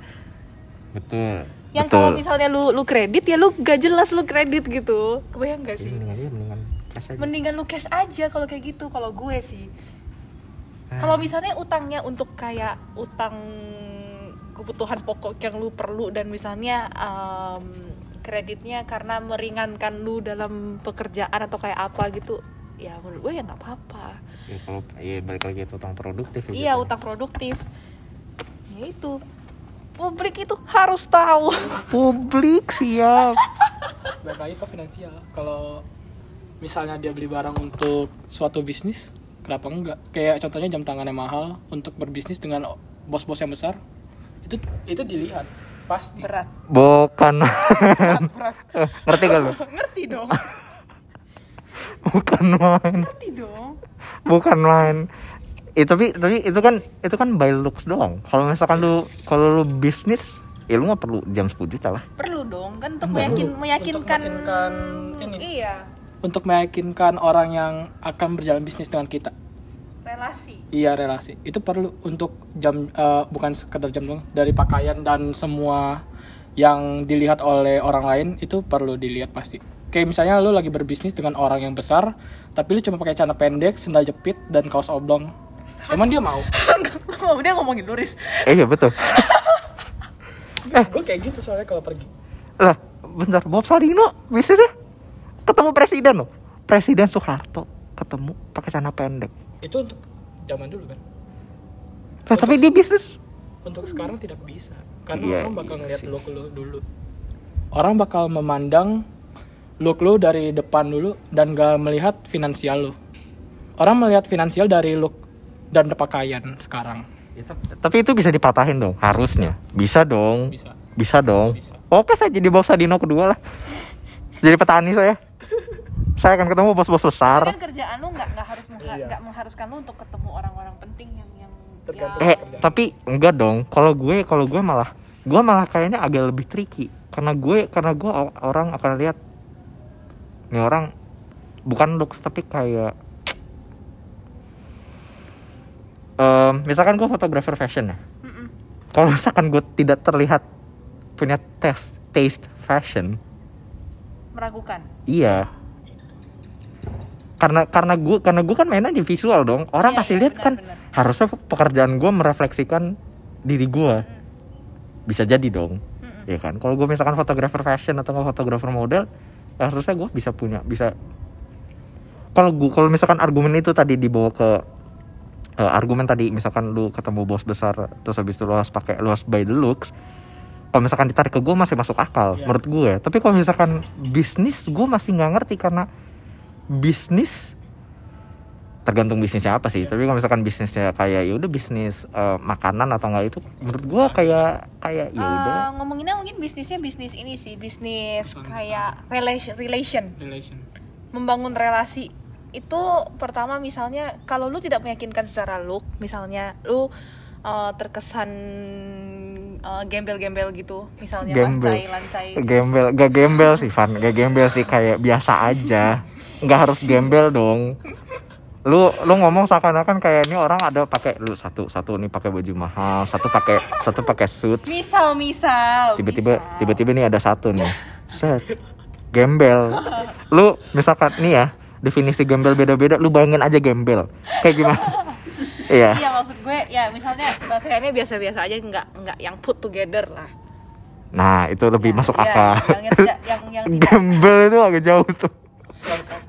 Betul Yang betul kalau misalnya lu lu kredit ya lu gak jelas lu kredit gitu. Kebayang gak sih? mendingan dia mendingan cash aja Mendingan lu cash aja kalau kayak gitu kalau gue sih. Hmm. Kalau misalnya utangnya untuk kayak utang kebutuhan pokok yang lu perlu dan misalnya em, kreditnya karena meringankan lu dalam pekerjaan atau kayak apa gitu, ya menurut gue ya nggak apa-apa. ya kalau ya balik lagi itu utang produktif ya Iya utang produktif. Ya itu publik itu harus tahu. publik siap Balik lagi ke finansial. Kalau misalnya dia beli barang untuk suatu bisnis, kenapa enggak? Kayak contohnya jam tangan yang mahal untuk berbisnis dengan bos-bos yang besar. Itu itu dilihat pasti. Berat. bukan Berat. ngerti gak lu Ngerti dong. bukan main Ngerti dong. bukan main Eh, tapi tapi itu kan itu kan by looks doang kalau misalkan lu kalau lu bisnis ya lu nggak perlu jam 10 juta lah Perlu dong kan untuk meyakin, Untuk meyakinkan meyakinkan ini. Iya, Untuk meyakinkan orang yang akan berjalan bisnis dengan kita. relasi. Iya relasi. Itu perlu untuk jam eh, bukan sekedar jam doang, dari pakaian dan semua yang dilihat oleh orang lain itu perlu dilihat pasti. Kayak misalnya lu lagi berbisnis dengan orang yang besar, tapi lu cuma pakai celana pendek, sendal jepit dan kaos oblong. Emang dia mau? Oh, dia ngomongin Luris. eh iya betul Gue kayak gitu soalnya kalau pergi. lah bentar Bob Sadino bisnisnya ketemu presiden loh presiden Soeharto ketemu pakai celana pendek Itu untuk zaman dulu kan. lah tapi dia bisnis Untuk sekarang tidak bisa. Karena Iya, orang bakal iya ngeliat look lu dulu. Orang bakal memandang look lu dari depan dulu dan gak melihat finansial lu. Orang melihat finansial dari look dan pakaian sekarang. tapi itu bisa dipatahin dong harusnya bisa dong Bisa. bisa dong Bisa. oke saya jadi Bob Sadino kedua lah jadi petani saya saya akan ketemu bos-bos besar Tapi kan kerjaan lu nggak nggak harus mengha- Iya. mengharuskan lu untuk ketemu orang-orang penting yang yang Tergantung. ya, eh tapi enggak dong kalau gue kalau gue malah gue malah kayaknya agak lebih tricky karena gue karena gue orang akan lihat nih orang bukan looks tapi kayak Em, misalkan gue fotografer fashion ya. Kalau misalkan gue tidak terlihat punya taste taste fashion. Meragukan. iya. Karena karena gue karena gue kan mainnya di visual dong. Orang Iya, pasti iya, lihat benar, kan benar. harusnya pekerjaan gue merefleksikan diri gue bisa jadi dong. Mm-mm. ya kan? Kalau gue misalkan fotografer fashion atau nggak fotografer model ya harusnya gue bisa punya bisa. Kalau gue kalau misalkan argumen itu tadi dibawa ke eh, argumen tadi misalkan lu ketemu bos besar terus habis itu lu harus pakai lu harus by the looks kalau misalkan ditarik ke gue masih masuk akal Iya. menurut gue tapi kalau misalkan bisnis gue masih nggak ngerti karena bisnis tergantung bisnisnya apa sih Iya. tapi kalau misalkan bisnisnya kayak ya udah bisnis eh, makanan atau enggak itu menurut gue kayak kayak ya udah Eh, ngomonginnya mungkin bisnisnya bisnis ini sih bisnis kayak relation relation Relation. membangun relasi itu pertama misalnya kalau lu tidak meyakinkan secara look misalnya lu uh, terkesan uh, gembel-gembel gitu misalnya Gembel. lancai lancai gembel gak gembel sih Van. Gak gembel sih kayak biasa aja. Nggak harus gembel dong. Lu lu ngomong seakan-akan kayak ini orang ada pakai lu satu satu nih pakai baju mahal satu pakai satu pakai suits. Misal misal tiba-tiba misal. tiba-tiba nih ada satu nih. Set. Gembel. Lu misalkan nih ya definisi gembel beda-beda lu bayangin aja gembel. Kayak gimana? Iya. Iya maksud gue ya misalnya pakaiannya biasa-biasa aja nggak nggak yang put together lah. Nah itu lebih Ya, masuk iya, akal. yang yang tidak yang yang tidak. Gembel itu agak jauh tuh.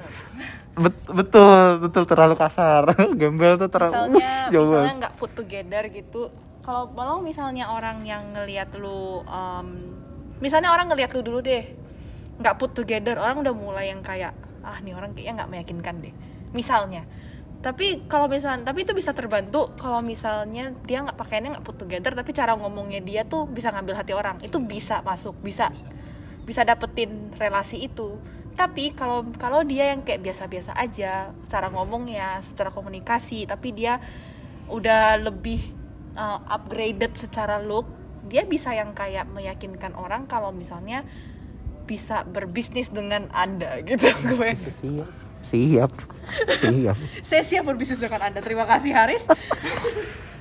Bet- betul betul terlalu kasar. Gembel tuh terlalu misalnya Ush, jauh misalnya nggak put together gitu. Kalau kalau misalnya orang yang ngelihat lu um, misalnya orang ngelihat lu dulu deh nggak put together orang udah mulai yang kayak ah nih orang kayaknya nggak meyakinkan deh. Misalnya. Tapi kalau misalnya tapi itu bisa terbantu kalau misalnya dia nggak pakainya nggak put together tapi cara ngomongnya dia tuh bisa ngambil hati orang. Itu bisa masuk bisa bisa. dapetin relasi itu. Tapi kalau kalau dia yang kayak biasa-biasa aja cara ngomongnya secara komunikasi tapi dia udah lebih uh, upgraded secara look dia bisa yang kayak meyakinkan orang kalau misalnya bisa berbisnis dengan anda gitu gue. Siap. Siap. Siap. Saya siap berbisnis dengan anda. Terima kasih Haris.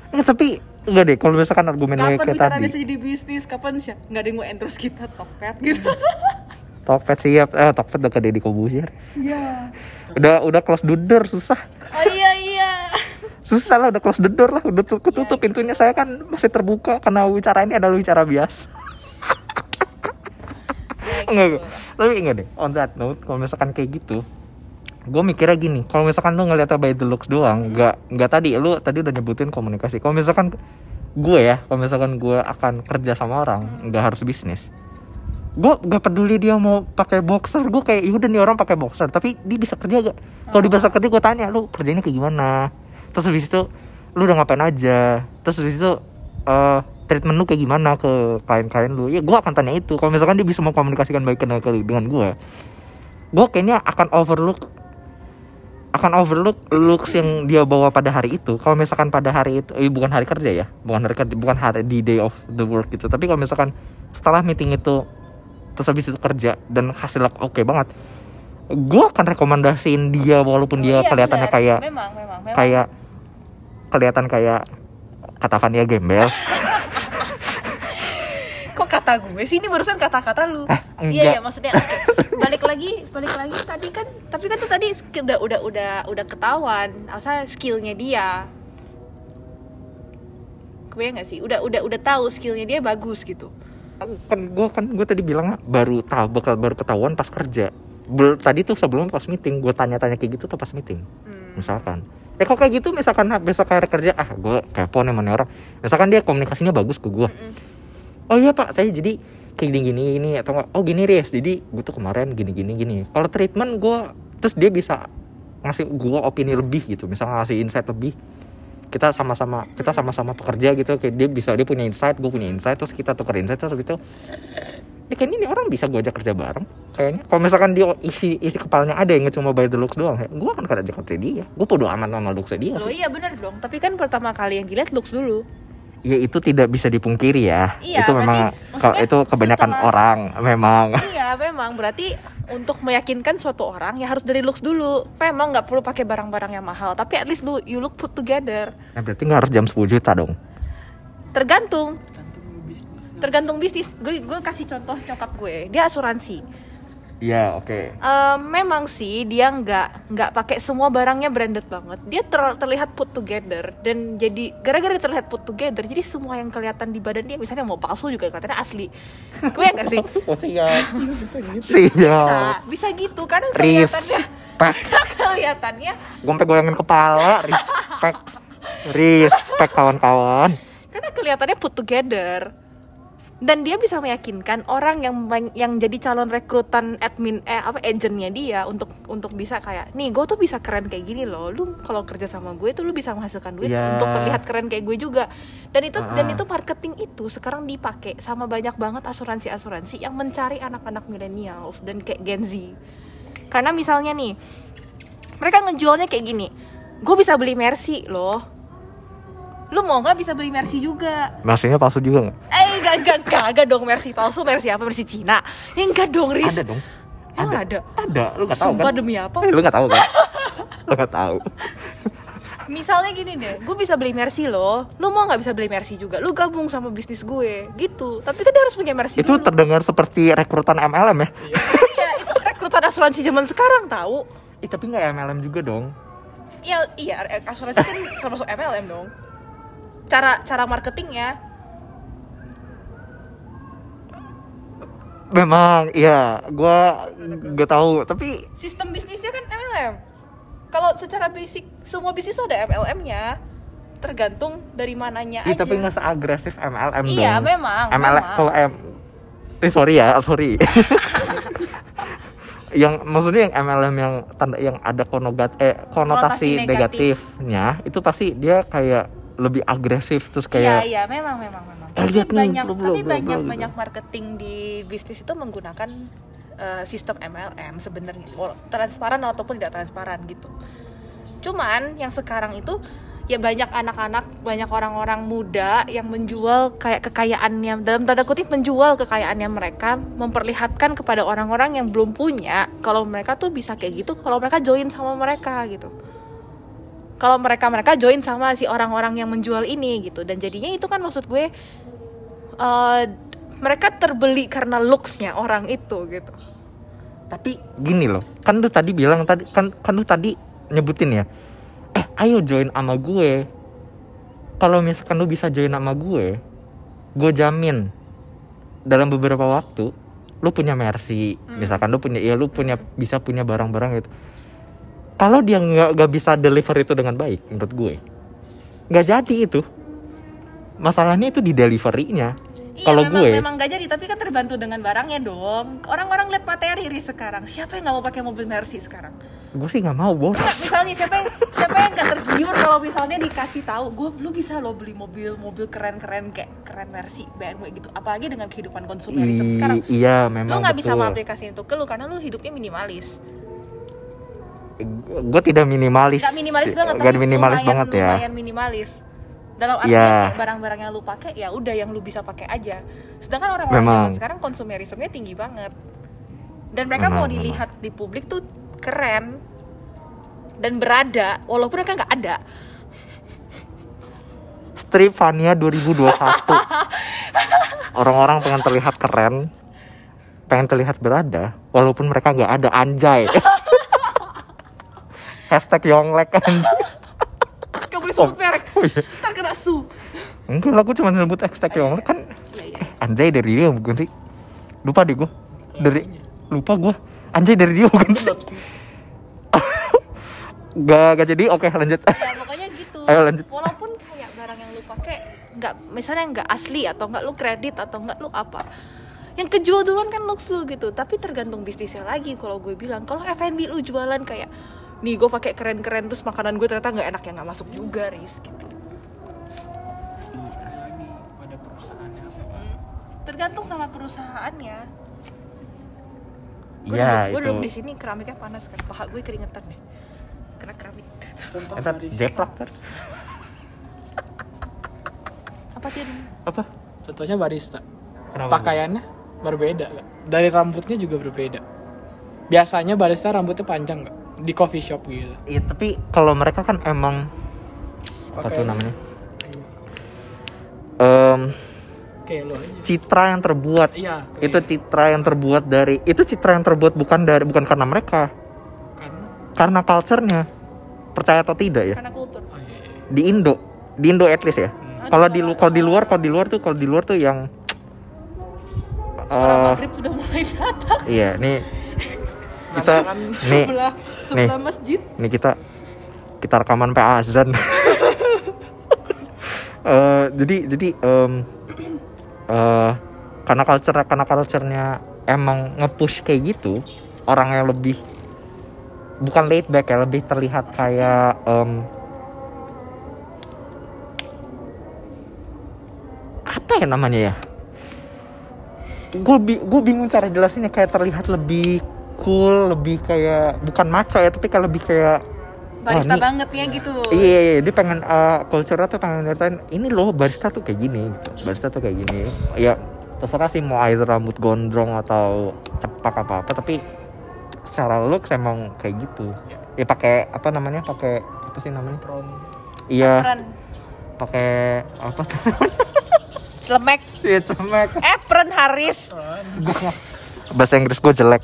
Eh, tapi enggak deh kalau misalkan argumennya kapan kayak bicara tadi. bisa jadi bisnis? Kapan sih? Nggak ada yang mau endorse kita topet gitu. Tokped siap. Eh Tokped udah ke Deddy Kobusier. Iya. Udah udah close the door susah. Oh iya iya. Susah lah udah close the door lah. Udah tuh ketutup pintunya. Saya kan masih terbuka karena wicara ini adalah wicara biasa enggak tapi enggak deh. On that note kalau misalkan kayak gitu gue mikirnya gini. Kalau misalkan lu ngeliatnya by the looks doang nggak nggak tadi lu tadi udah nyebutin komunikasi. Kalau misalkan gue ya kalau misalkan gue akan kerja sama orang nggak harus bisnis. Gue gak peduli dia mau pakai boxer gue kayak yaudah nih orang pakai boxer tapi dia bisa kerja gak kalau dia bisa kerja gue tanya lu kerjanya kayak gimana? Terus habis itu lu udah ngapain aja? Terus habis itu eh treatment lu kayak gimana ke klien-klien lu? Ya gue akan tanya itu. Kalau misalkan dia bisa mengkomunikasikan baik dengan dengan gue gue kayaknya akan overlook akan overlook looks yang dia bawa pada hari itu. Kalau misalkan pada hari itu eh, bukan hari kerja ya bukan hari kerja bukan hari di day of the work gitu. Tapi kalau misalkan setelah meeting itu terus habis itu kerja dan hasilnya oke banget gue akan rekomendasiin dia walaupun dia Iya, kelihatannya kayak memang memang memang. kayak kelihatan kayak katakan dia gembel kata gue sih ini barusan kata-kata lu. Eh, iya iya maksudnya oke. balik lagi balik lagi tadi kan tapi kan tuh tadi udah udah udah udah ketahuan asal skillnya dia. Gue nggak sih? Udah udah udah tahu skillnya dia bagus gitu. Kan gue kan gue tadi bilang baru tahu bakal baru ketahuan pas kerja. Bel- tadi tuh sebelum pas meeting gue tanya-tanya kayak gitu tuh pas meeting. Hmm. misalkan. Eh kok kayak gitu? Misalkan besok hari kerja ah gue kepo nih nih orang. Misalkan dia komunikasinya bagus ke gue Mm-mm. Oh iya pak. Saya jadi kayak gini gini gini atau enggak? Oh gini Riz. Jadi gue tuh kemarin gini gini gini. Kalau treatment gue terus dia bisa ngasih gue opini lebih gitu. Misalnya ngasih insight lebih. Kita sama-sama kita sama-sama pekerja gitu. Kayak dia bisa dia punya insight gue punya insight terus kita tuker insight terus gitu. Ya kayaknya ini orang bisa gue ajak kerja bareng. Kayaknya kalau misalkan dia isi isi kepalanya ada yang cuma by the looks doang ya gue akan kerja kerja dia. Gue podo aman sama looksnya dia. Lo iya bener dong. Tapi kan pertama kali yang dilihat looks dulu ya itu tidak bisa dipungkiri ya. Iya, itu memang kalau itu kebanyakan setelah- orang memang. Iya memang. Berarti untuk meyakinkan suatu orang ya harus dari looks dulu. Memang nggak perlu pakai barang-barang yang mahal tapi at least lu you look put together. Nah, berarti nggak harus jam 10 juta dong? Tergantung. Tergantung bisnis. Gue gue kasih contoh nyokap gue. Dia asuransi Iya oke. Em, memang sih dia nggak nggak pakai semua barangnya branded banget. Dia ter- terlihat put together dan jadi gara-gara terlihat put together jadi semua yang kelihatan di badan dia misalnya mau palsu juga kelihatannya asli. Gue nggak sih? Oh siap. Bisa siap. bisa gitu. Karena kelihatannya kelihatannya gue sampai goyangin kepala. Respect. Respect kawan-kawan. Karena kelihatannya put together dan dia bisa meyakinkan orang yang yang jadi calon rekrutan admin eh apa agentnya dia untuk untuk bisa kayak nih gue tuh bisa keren kayak gini loh lu kalau kerja sama gue tuh lu bisa menghasilkan duit Ya. untuk terlihat keren kayak gue juga dan itu dan Ah. itu marketing itu sekarang dipakai sama banyak banget asuransi asuransi yang mencari anak-anak millennials dan kayak Gen Z karena misalnya nih mereka ngejualnya kayak gini gue bisa beli Mercy loh lu mau nggak bisa beli Mercy juga? Maksudnya palsu juga nggak? Eh gak, gak, kagak dong Mercy palsu. Mercy apa? Mercy Cina. Ya enggak dong Riz. Ada dong. Emang ada? Ada, lu nggak tahu Sumpah kan? demi apa? Eh, lu nggak tahu kan? lu nggak tahu. misalnya gini deh gue bisa beli Mercy lo lu mau nggak bisa beli Mercy juga? Lu gabung sama bisnis gue. Gitu. Tapi kan dia harus punya Mercy itu dulu. terdengar seperti rekrutan MLM ya? Iya itu rekrutan asuransi zaman sekarang tahu. Ih, tapi nggak MLM juga dong. Iya iya asuransi kan termasuk MLM dong cara cara marketingnya. Memang iya gua gak tahu tapi sistem bisnisnya kan MLM kalau secara basic semua bisnis ada MLM-nya tergantung dari mananya Ih, aja. tapi nggak seagresif MLM dong Iya, memang, MLM kalau M eh, sorry ya sorry. Yang maksudnya yang MLM yang tanda yang ada konogat eh konotasi, Konotasi negatif. negatifnya itu pasti dia kayak lebih agresif terus iya kayak iya memang memang memang. Eh, tapi lihat nih, banyak tapi banyak gitu. banyak marketing di bisnis itu menggunakan eh, sistem MLM sebenarnya. Transparan ataupun tidak transparan gitu. Cuman yang sekarang itu ya banyak anak-anak banyak orang-orang muda yang menjual kayak kekayaannya dalam tanda kutip menjual kekayaannya mereka memperlihatkan kepada orang-orang yang belum punya kalau mereka tuh bisa kayak gitu kalau mereka join sama mereka gitu kalau mereka mereka join sama si orang-orang yang menjual ini gitu. Dan jadinya itu kan maksud gue eh, mereka terbeli karena looksnya orang itu gitu. Tapi gini loh kan lu tadi bilang tadi kan kan lu tadi nyebutin ya eh ayo join sama gue. Kalau misalkan lu bisa join sama gue gue jamin dalam beberapa waktu lu punya mercy misalkan lu punya ya lu punya bisa punya barang-barang gitu kalau dia nggak nggak bisa deliver itu dengan baik menurut gue nggak jadi itu. Masalahnya itu di deliverynya. Iya kalau memang gue memang gak jadi tapi kan terbantu dengan barangnya dong. Orang-orang lihat materi Riz sekarang. Siapa yang nggak mau pakai mobil Mercy sekarang? Gue sih nggak mau bos. Nggak, misalnya siapa yang siapa yang nggak tergiur kalau misalnya dikasih tahu gue lu bisa lo beli mobil mobil keren-keren kayak keren Mercy BMW gitu. Apalagi dengan kehidupan konsumerisme sekarang. iya lu memang nggak bisa mengaplikasikan itu ke lu karena lu hidupnya minimalis gue tidak minimalis. Gak minimalis banget Nggak tapi minimalis lumayan, banget ya. lumayan minimalis. Dalam artian Iya. kayak barang-barang yang lu pakai ya udah yang lu bisa pakai aja. Sedangkan orang-orang Memang. zaman sekarang konsumerismenya tinggi banget. Dan mereka Memang, mau memang. dilihat di publik tuh keren dan berada walaupun mereka nggak ada. Stripania 2021 orang-orang pengen terlihat keren pengen terlihat berada walaupun mereka nggak ada anjay hashtag yonglek kan. Gak boleh sebut merek oh iya. ntar kena su. Enggak lah gue cuma sebut hashtag yonglek. Kan iya iya. anjay dari dia bukan sih? Lupa deh gue dari lupa gue anjay dari dia bukan sih? Gak, gak jadi. Oke lanjut. ya pokoknya gitu. Ayo, lanjut. walaupun kayak barang yang lu pakai nggak misalnya nggak asli atau nggak lu kredit atau nggak lu apa. Yang kejual duluan kan looks lu gitu. Tapi tergantung bisnisnya lagi kalau gue bilang. Kalau F&B lu jualan kayak nih gue pakai keren-keren terus makanan gue ternyata nggak enak ya nggak masuk juga ris gitu lagi pada perusahaannya tergantung sama perusahaannya gue Iya, duduk, gue itu. duduk di sini keramiknya panas kan paha gue keringetan deh kena keramik contoh Ntar barista. jeplak ntar. apa dia apa contohnya barista Kenapa? pakaiannya berbeda Kak. dari rambutnya juga berbeda biasanya barista rambutnya panjang nggak di coffee shop gitu. Iya tapi kalau mereka kan emang apa tuh namanya? Em, kayak lo aja. citra yang terbuat. Iya itu citra yang terbuat dari itu citra yang terbuat bukan dari bukan karena mereka. Karena? Karena culture-nya. Percaya atau tidak ya? Karena kultur. Oh, iya, iya. di Indo. Di Indo at least ya. Hmm. kalau di lu- kalau di luar kalau di luar tuh kalau di luar tuh yang eh maghrib sudah mulai datang. iya nih kita Kan nih sebelah sebelah masjid Ini kita kita rekaman pe azan. Eh, jadi jadi em, eh, karena culture karena culture-nya emang nge-push kayak gitu, orang yang lebih bukan laid back ya, lebih terlihat kayak em, apa ya namanya ya? Gue gue bingung cara jelasinnya kayak terlihat lebih cool, lebih kayak bukan maco ya, tapi kayak lebih kayak barista nih- banget ya gitu Iya, iya, dia pengen uh, culture tuh pengen nyatain ini loh barista tuh kayak gini, gitu. barista tuh kayak gini. Ya terserah sih mau either rambut gondrong atau cepak apa apa, tapi secara looks emang kayak gitu. Ya pakai apa namanya? Pakai apa sih namanya? Prom iya Apron. pakai apa tuh Celemek. Iya, cemek. Apron Haris. bahasa Inggris gue jelek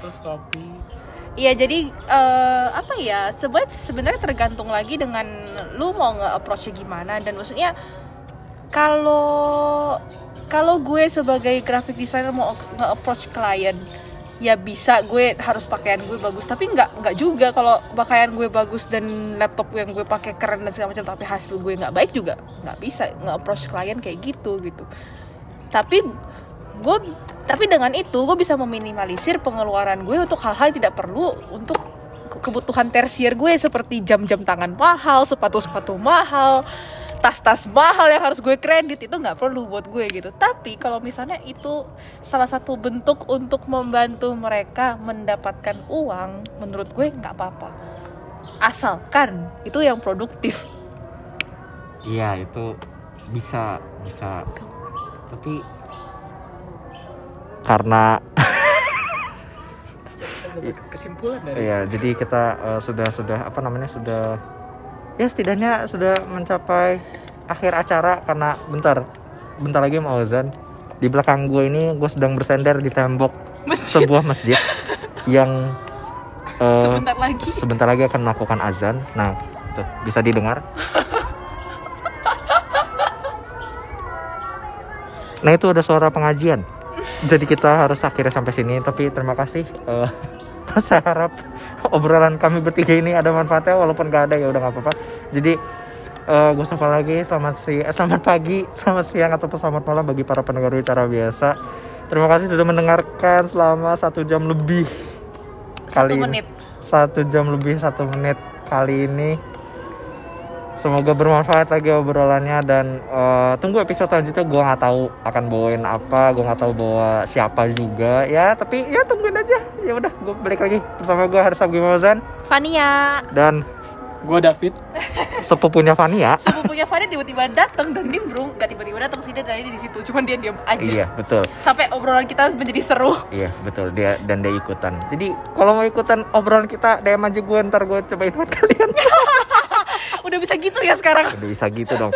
terus topi Iya jadi eh, apa ya sebenarnya sebenarnya tergantung lagi dengan lu mau nge-approach gimana. Dan maksudnya kalau kalau gue sebagai graphic designer mau nge-approach klien ya bisa gue harus pakaian gue bagus. Tapi nggak nggak juga kalau pakaian gue bagus dan laptop yang gue pakai keren dan segala macam tapi hasil gue nggak baik juga nggak bisa nge-approach klien kayak gitu gitu. Tapi gue tapi dengan itu gue bisa meminimalisir pengeluaran gue untuk hal-hal yang tidak perlu untuk ke- kebutuhan tersier gue seperti jam-jam tangan mahal sepatu-sepatu mahal tas-tas mahal yang harus gue kredit itu nggak perlu buat gue gitu. Tapi kalau misalnya itu salah satu bentuk untuk membantu mereka mendapatkan uang menurut gue nggak apa-apa. Asalkan itu yang produktif. Iya itu bisa bisa. Tapi karena kesimpulan dari Iya, jadi kita eh, sudah sudah apa namanya sudah ya setidaknya sudah mencapai akhir acara karena bentar bentar lagi mau azan. Di belakang gue ini gue sedang bersender di tembok Masjid. sebuah masjid yang eh, sebentar lagi sebentar lagi akan melakukan azan. Nah, tuh, bisa didengar. Nah itu ada suara pengajian. Jadi kita harus akhirnya sampai sini. Tapi terima kasih. Eh, saya harap obrolan kami bertiga ini ada manfaatnya. Walaupun gak ada ya udah nggak apa-apa. Jadi eh gue sapa lagi. Selamat si, eh, selamat pagi, selamat siang ataupun selamat malam bagi para pendengar bicara biasa. Terima kasih sudah mendengarkan selama satu jam lebih. satu ini. menit Satu jam lebih satu menit kali ini. Semoga bermanfaat lagi obrolannya dan eh, tunggu episode selanjutnya gue nggak tahu akan bawain apa, gue nggak tahu bawa siapa juga ya. Tapi ya tungguin aja. Ya udah, gue balik lagi bersama gue Haris Abgi Fania dan gue David sepupunya Fania. sepupunya Fania tiba-tiba datang dan nimbrung nggak tiba-tiba datang sih dia tadi di situ cuman dia diam aja Iya betul, sampai obrolan kita menjadi seru iya betul dia dan dia ikutan. Jadi kalau mau ikutan obrolan kita DM aja gue ntar gue cobain buat kalian. udah bisa gitu ya sekarang Udah bisa gitu dong.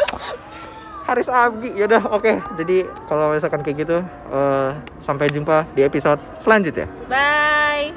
Haris Abgi, yaudah oke. Jadi kalau misalkan kayak gitu, eh, sampai jumpa di episode selanjutnya. bye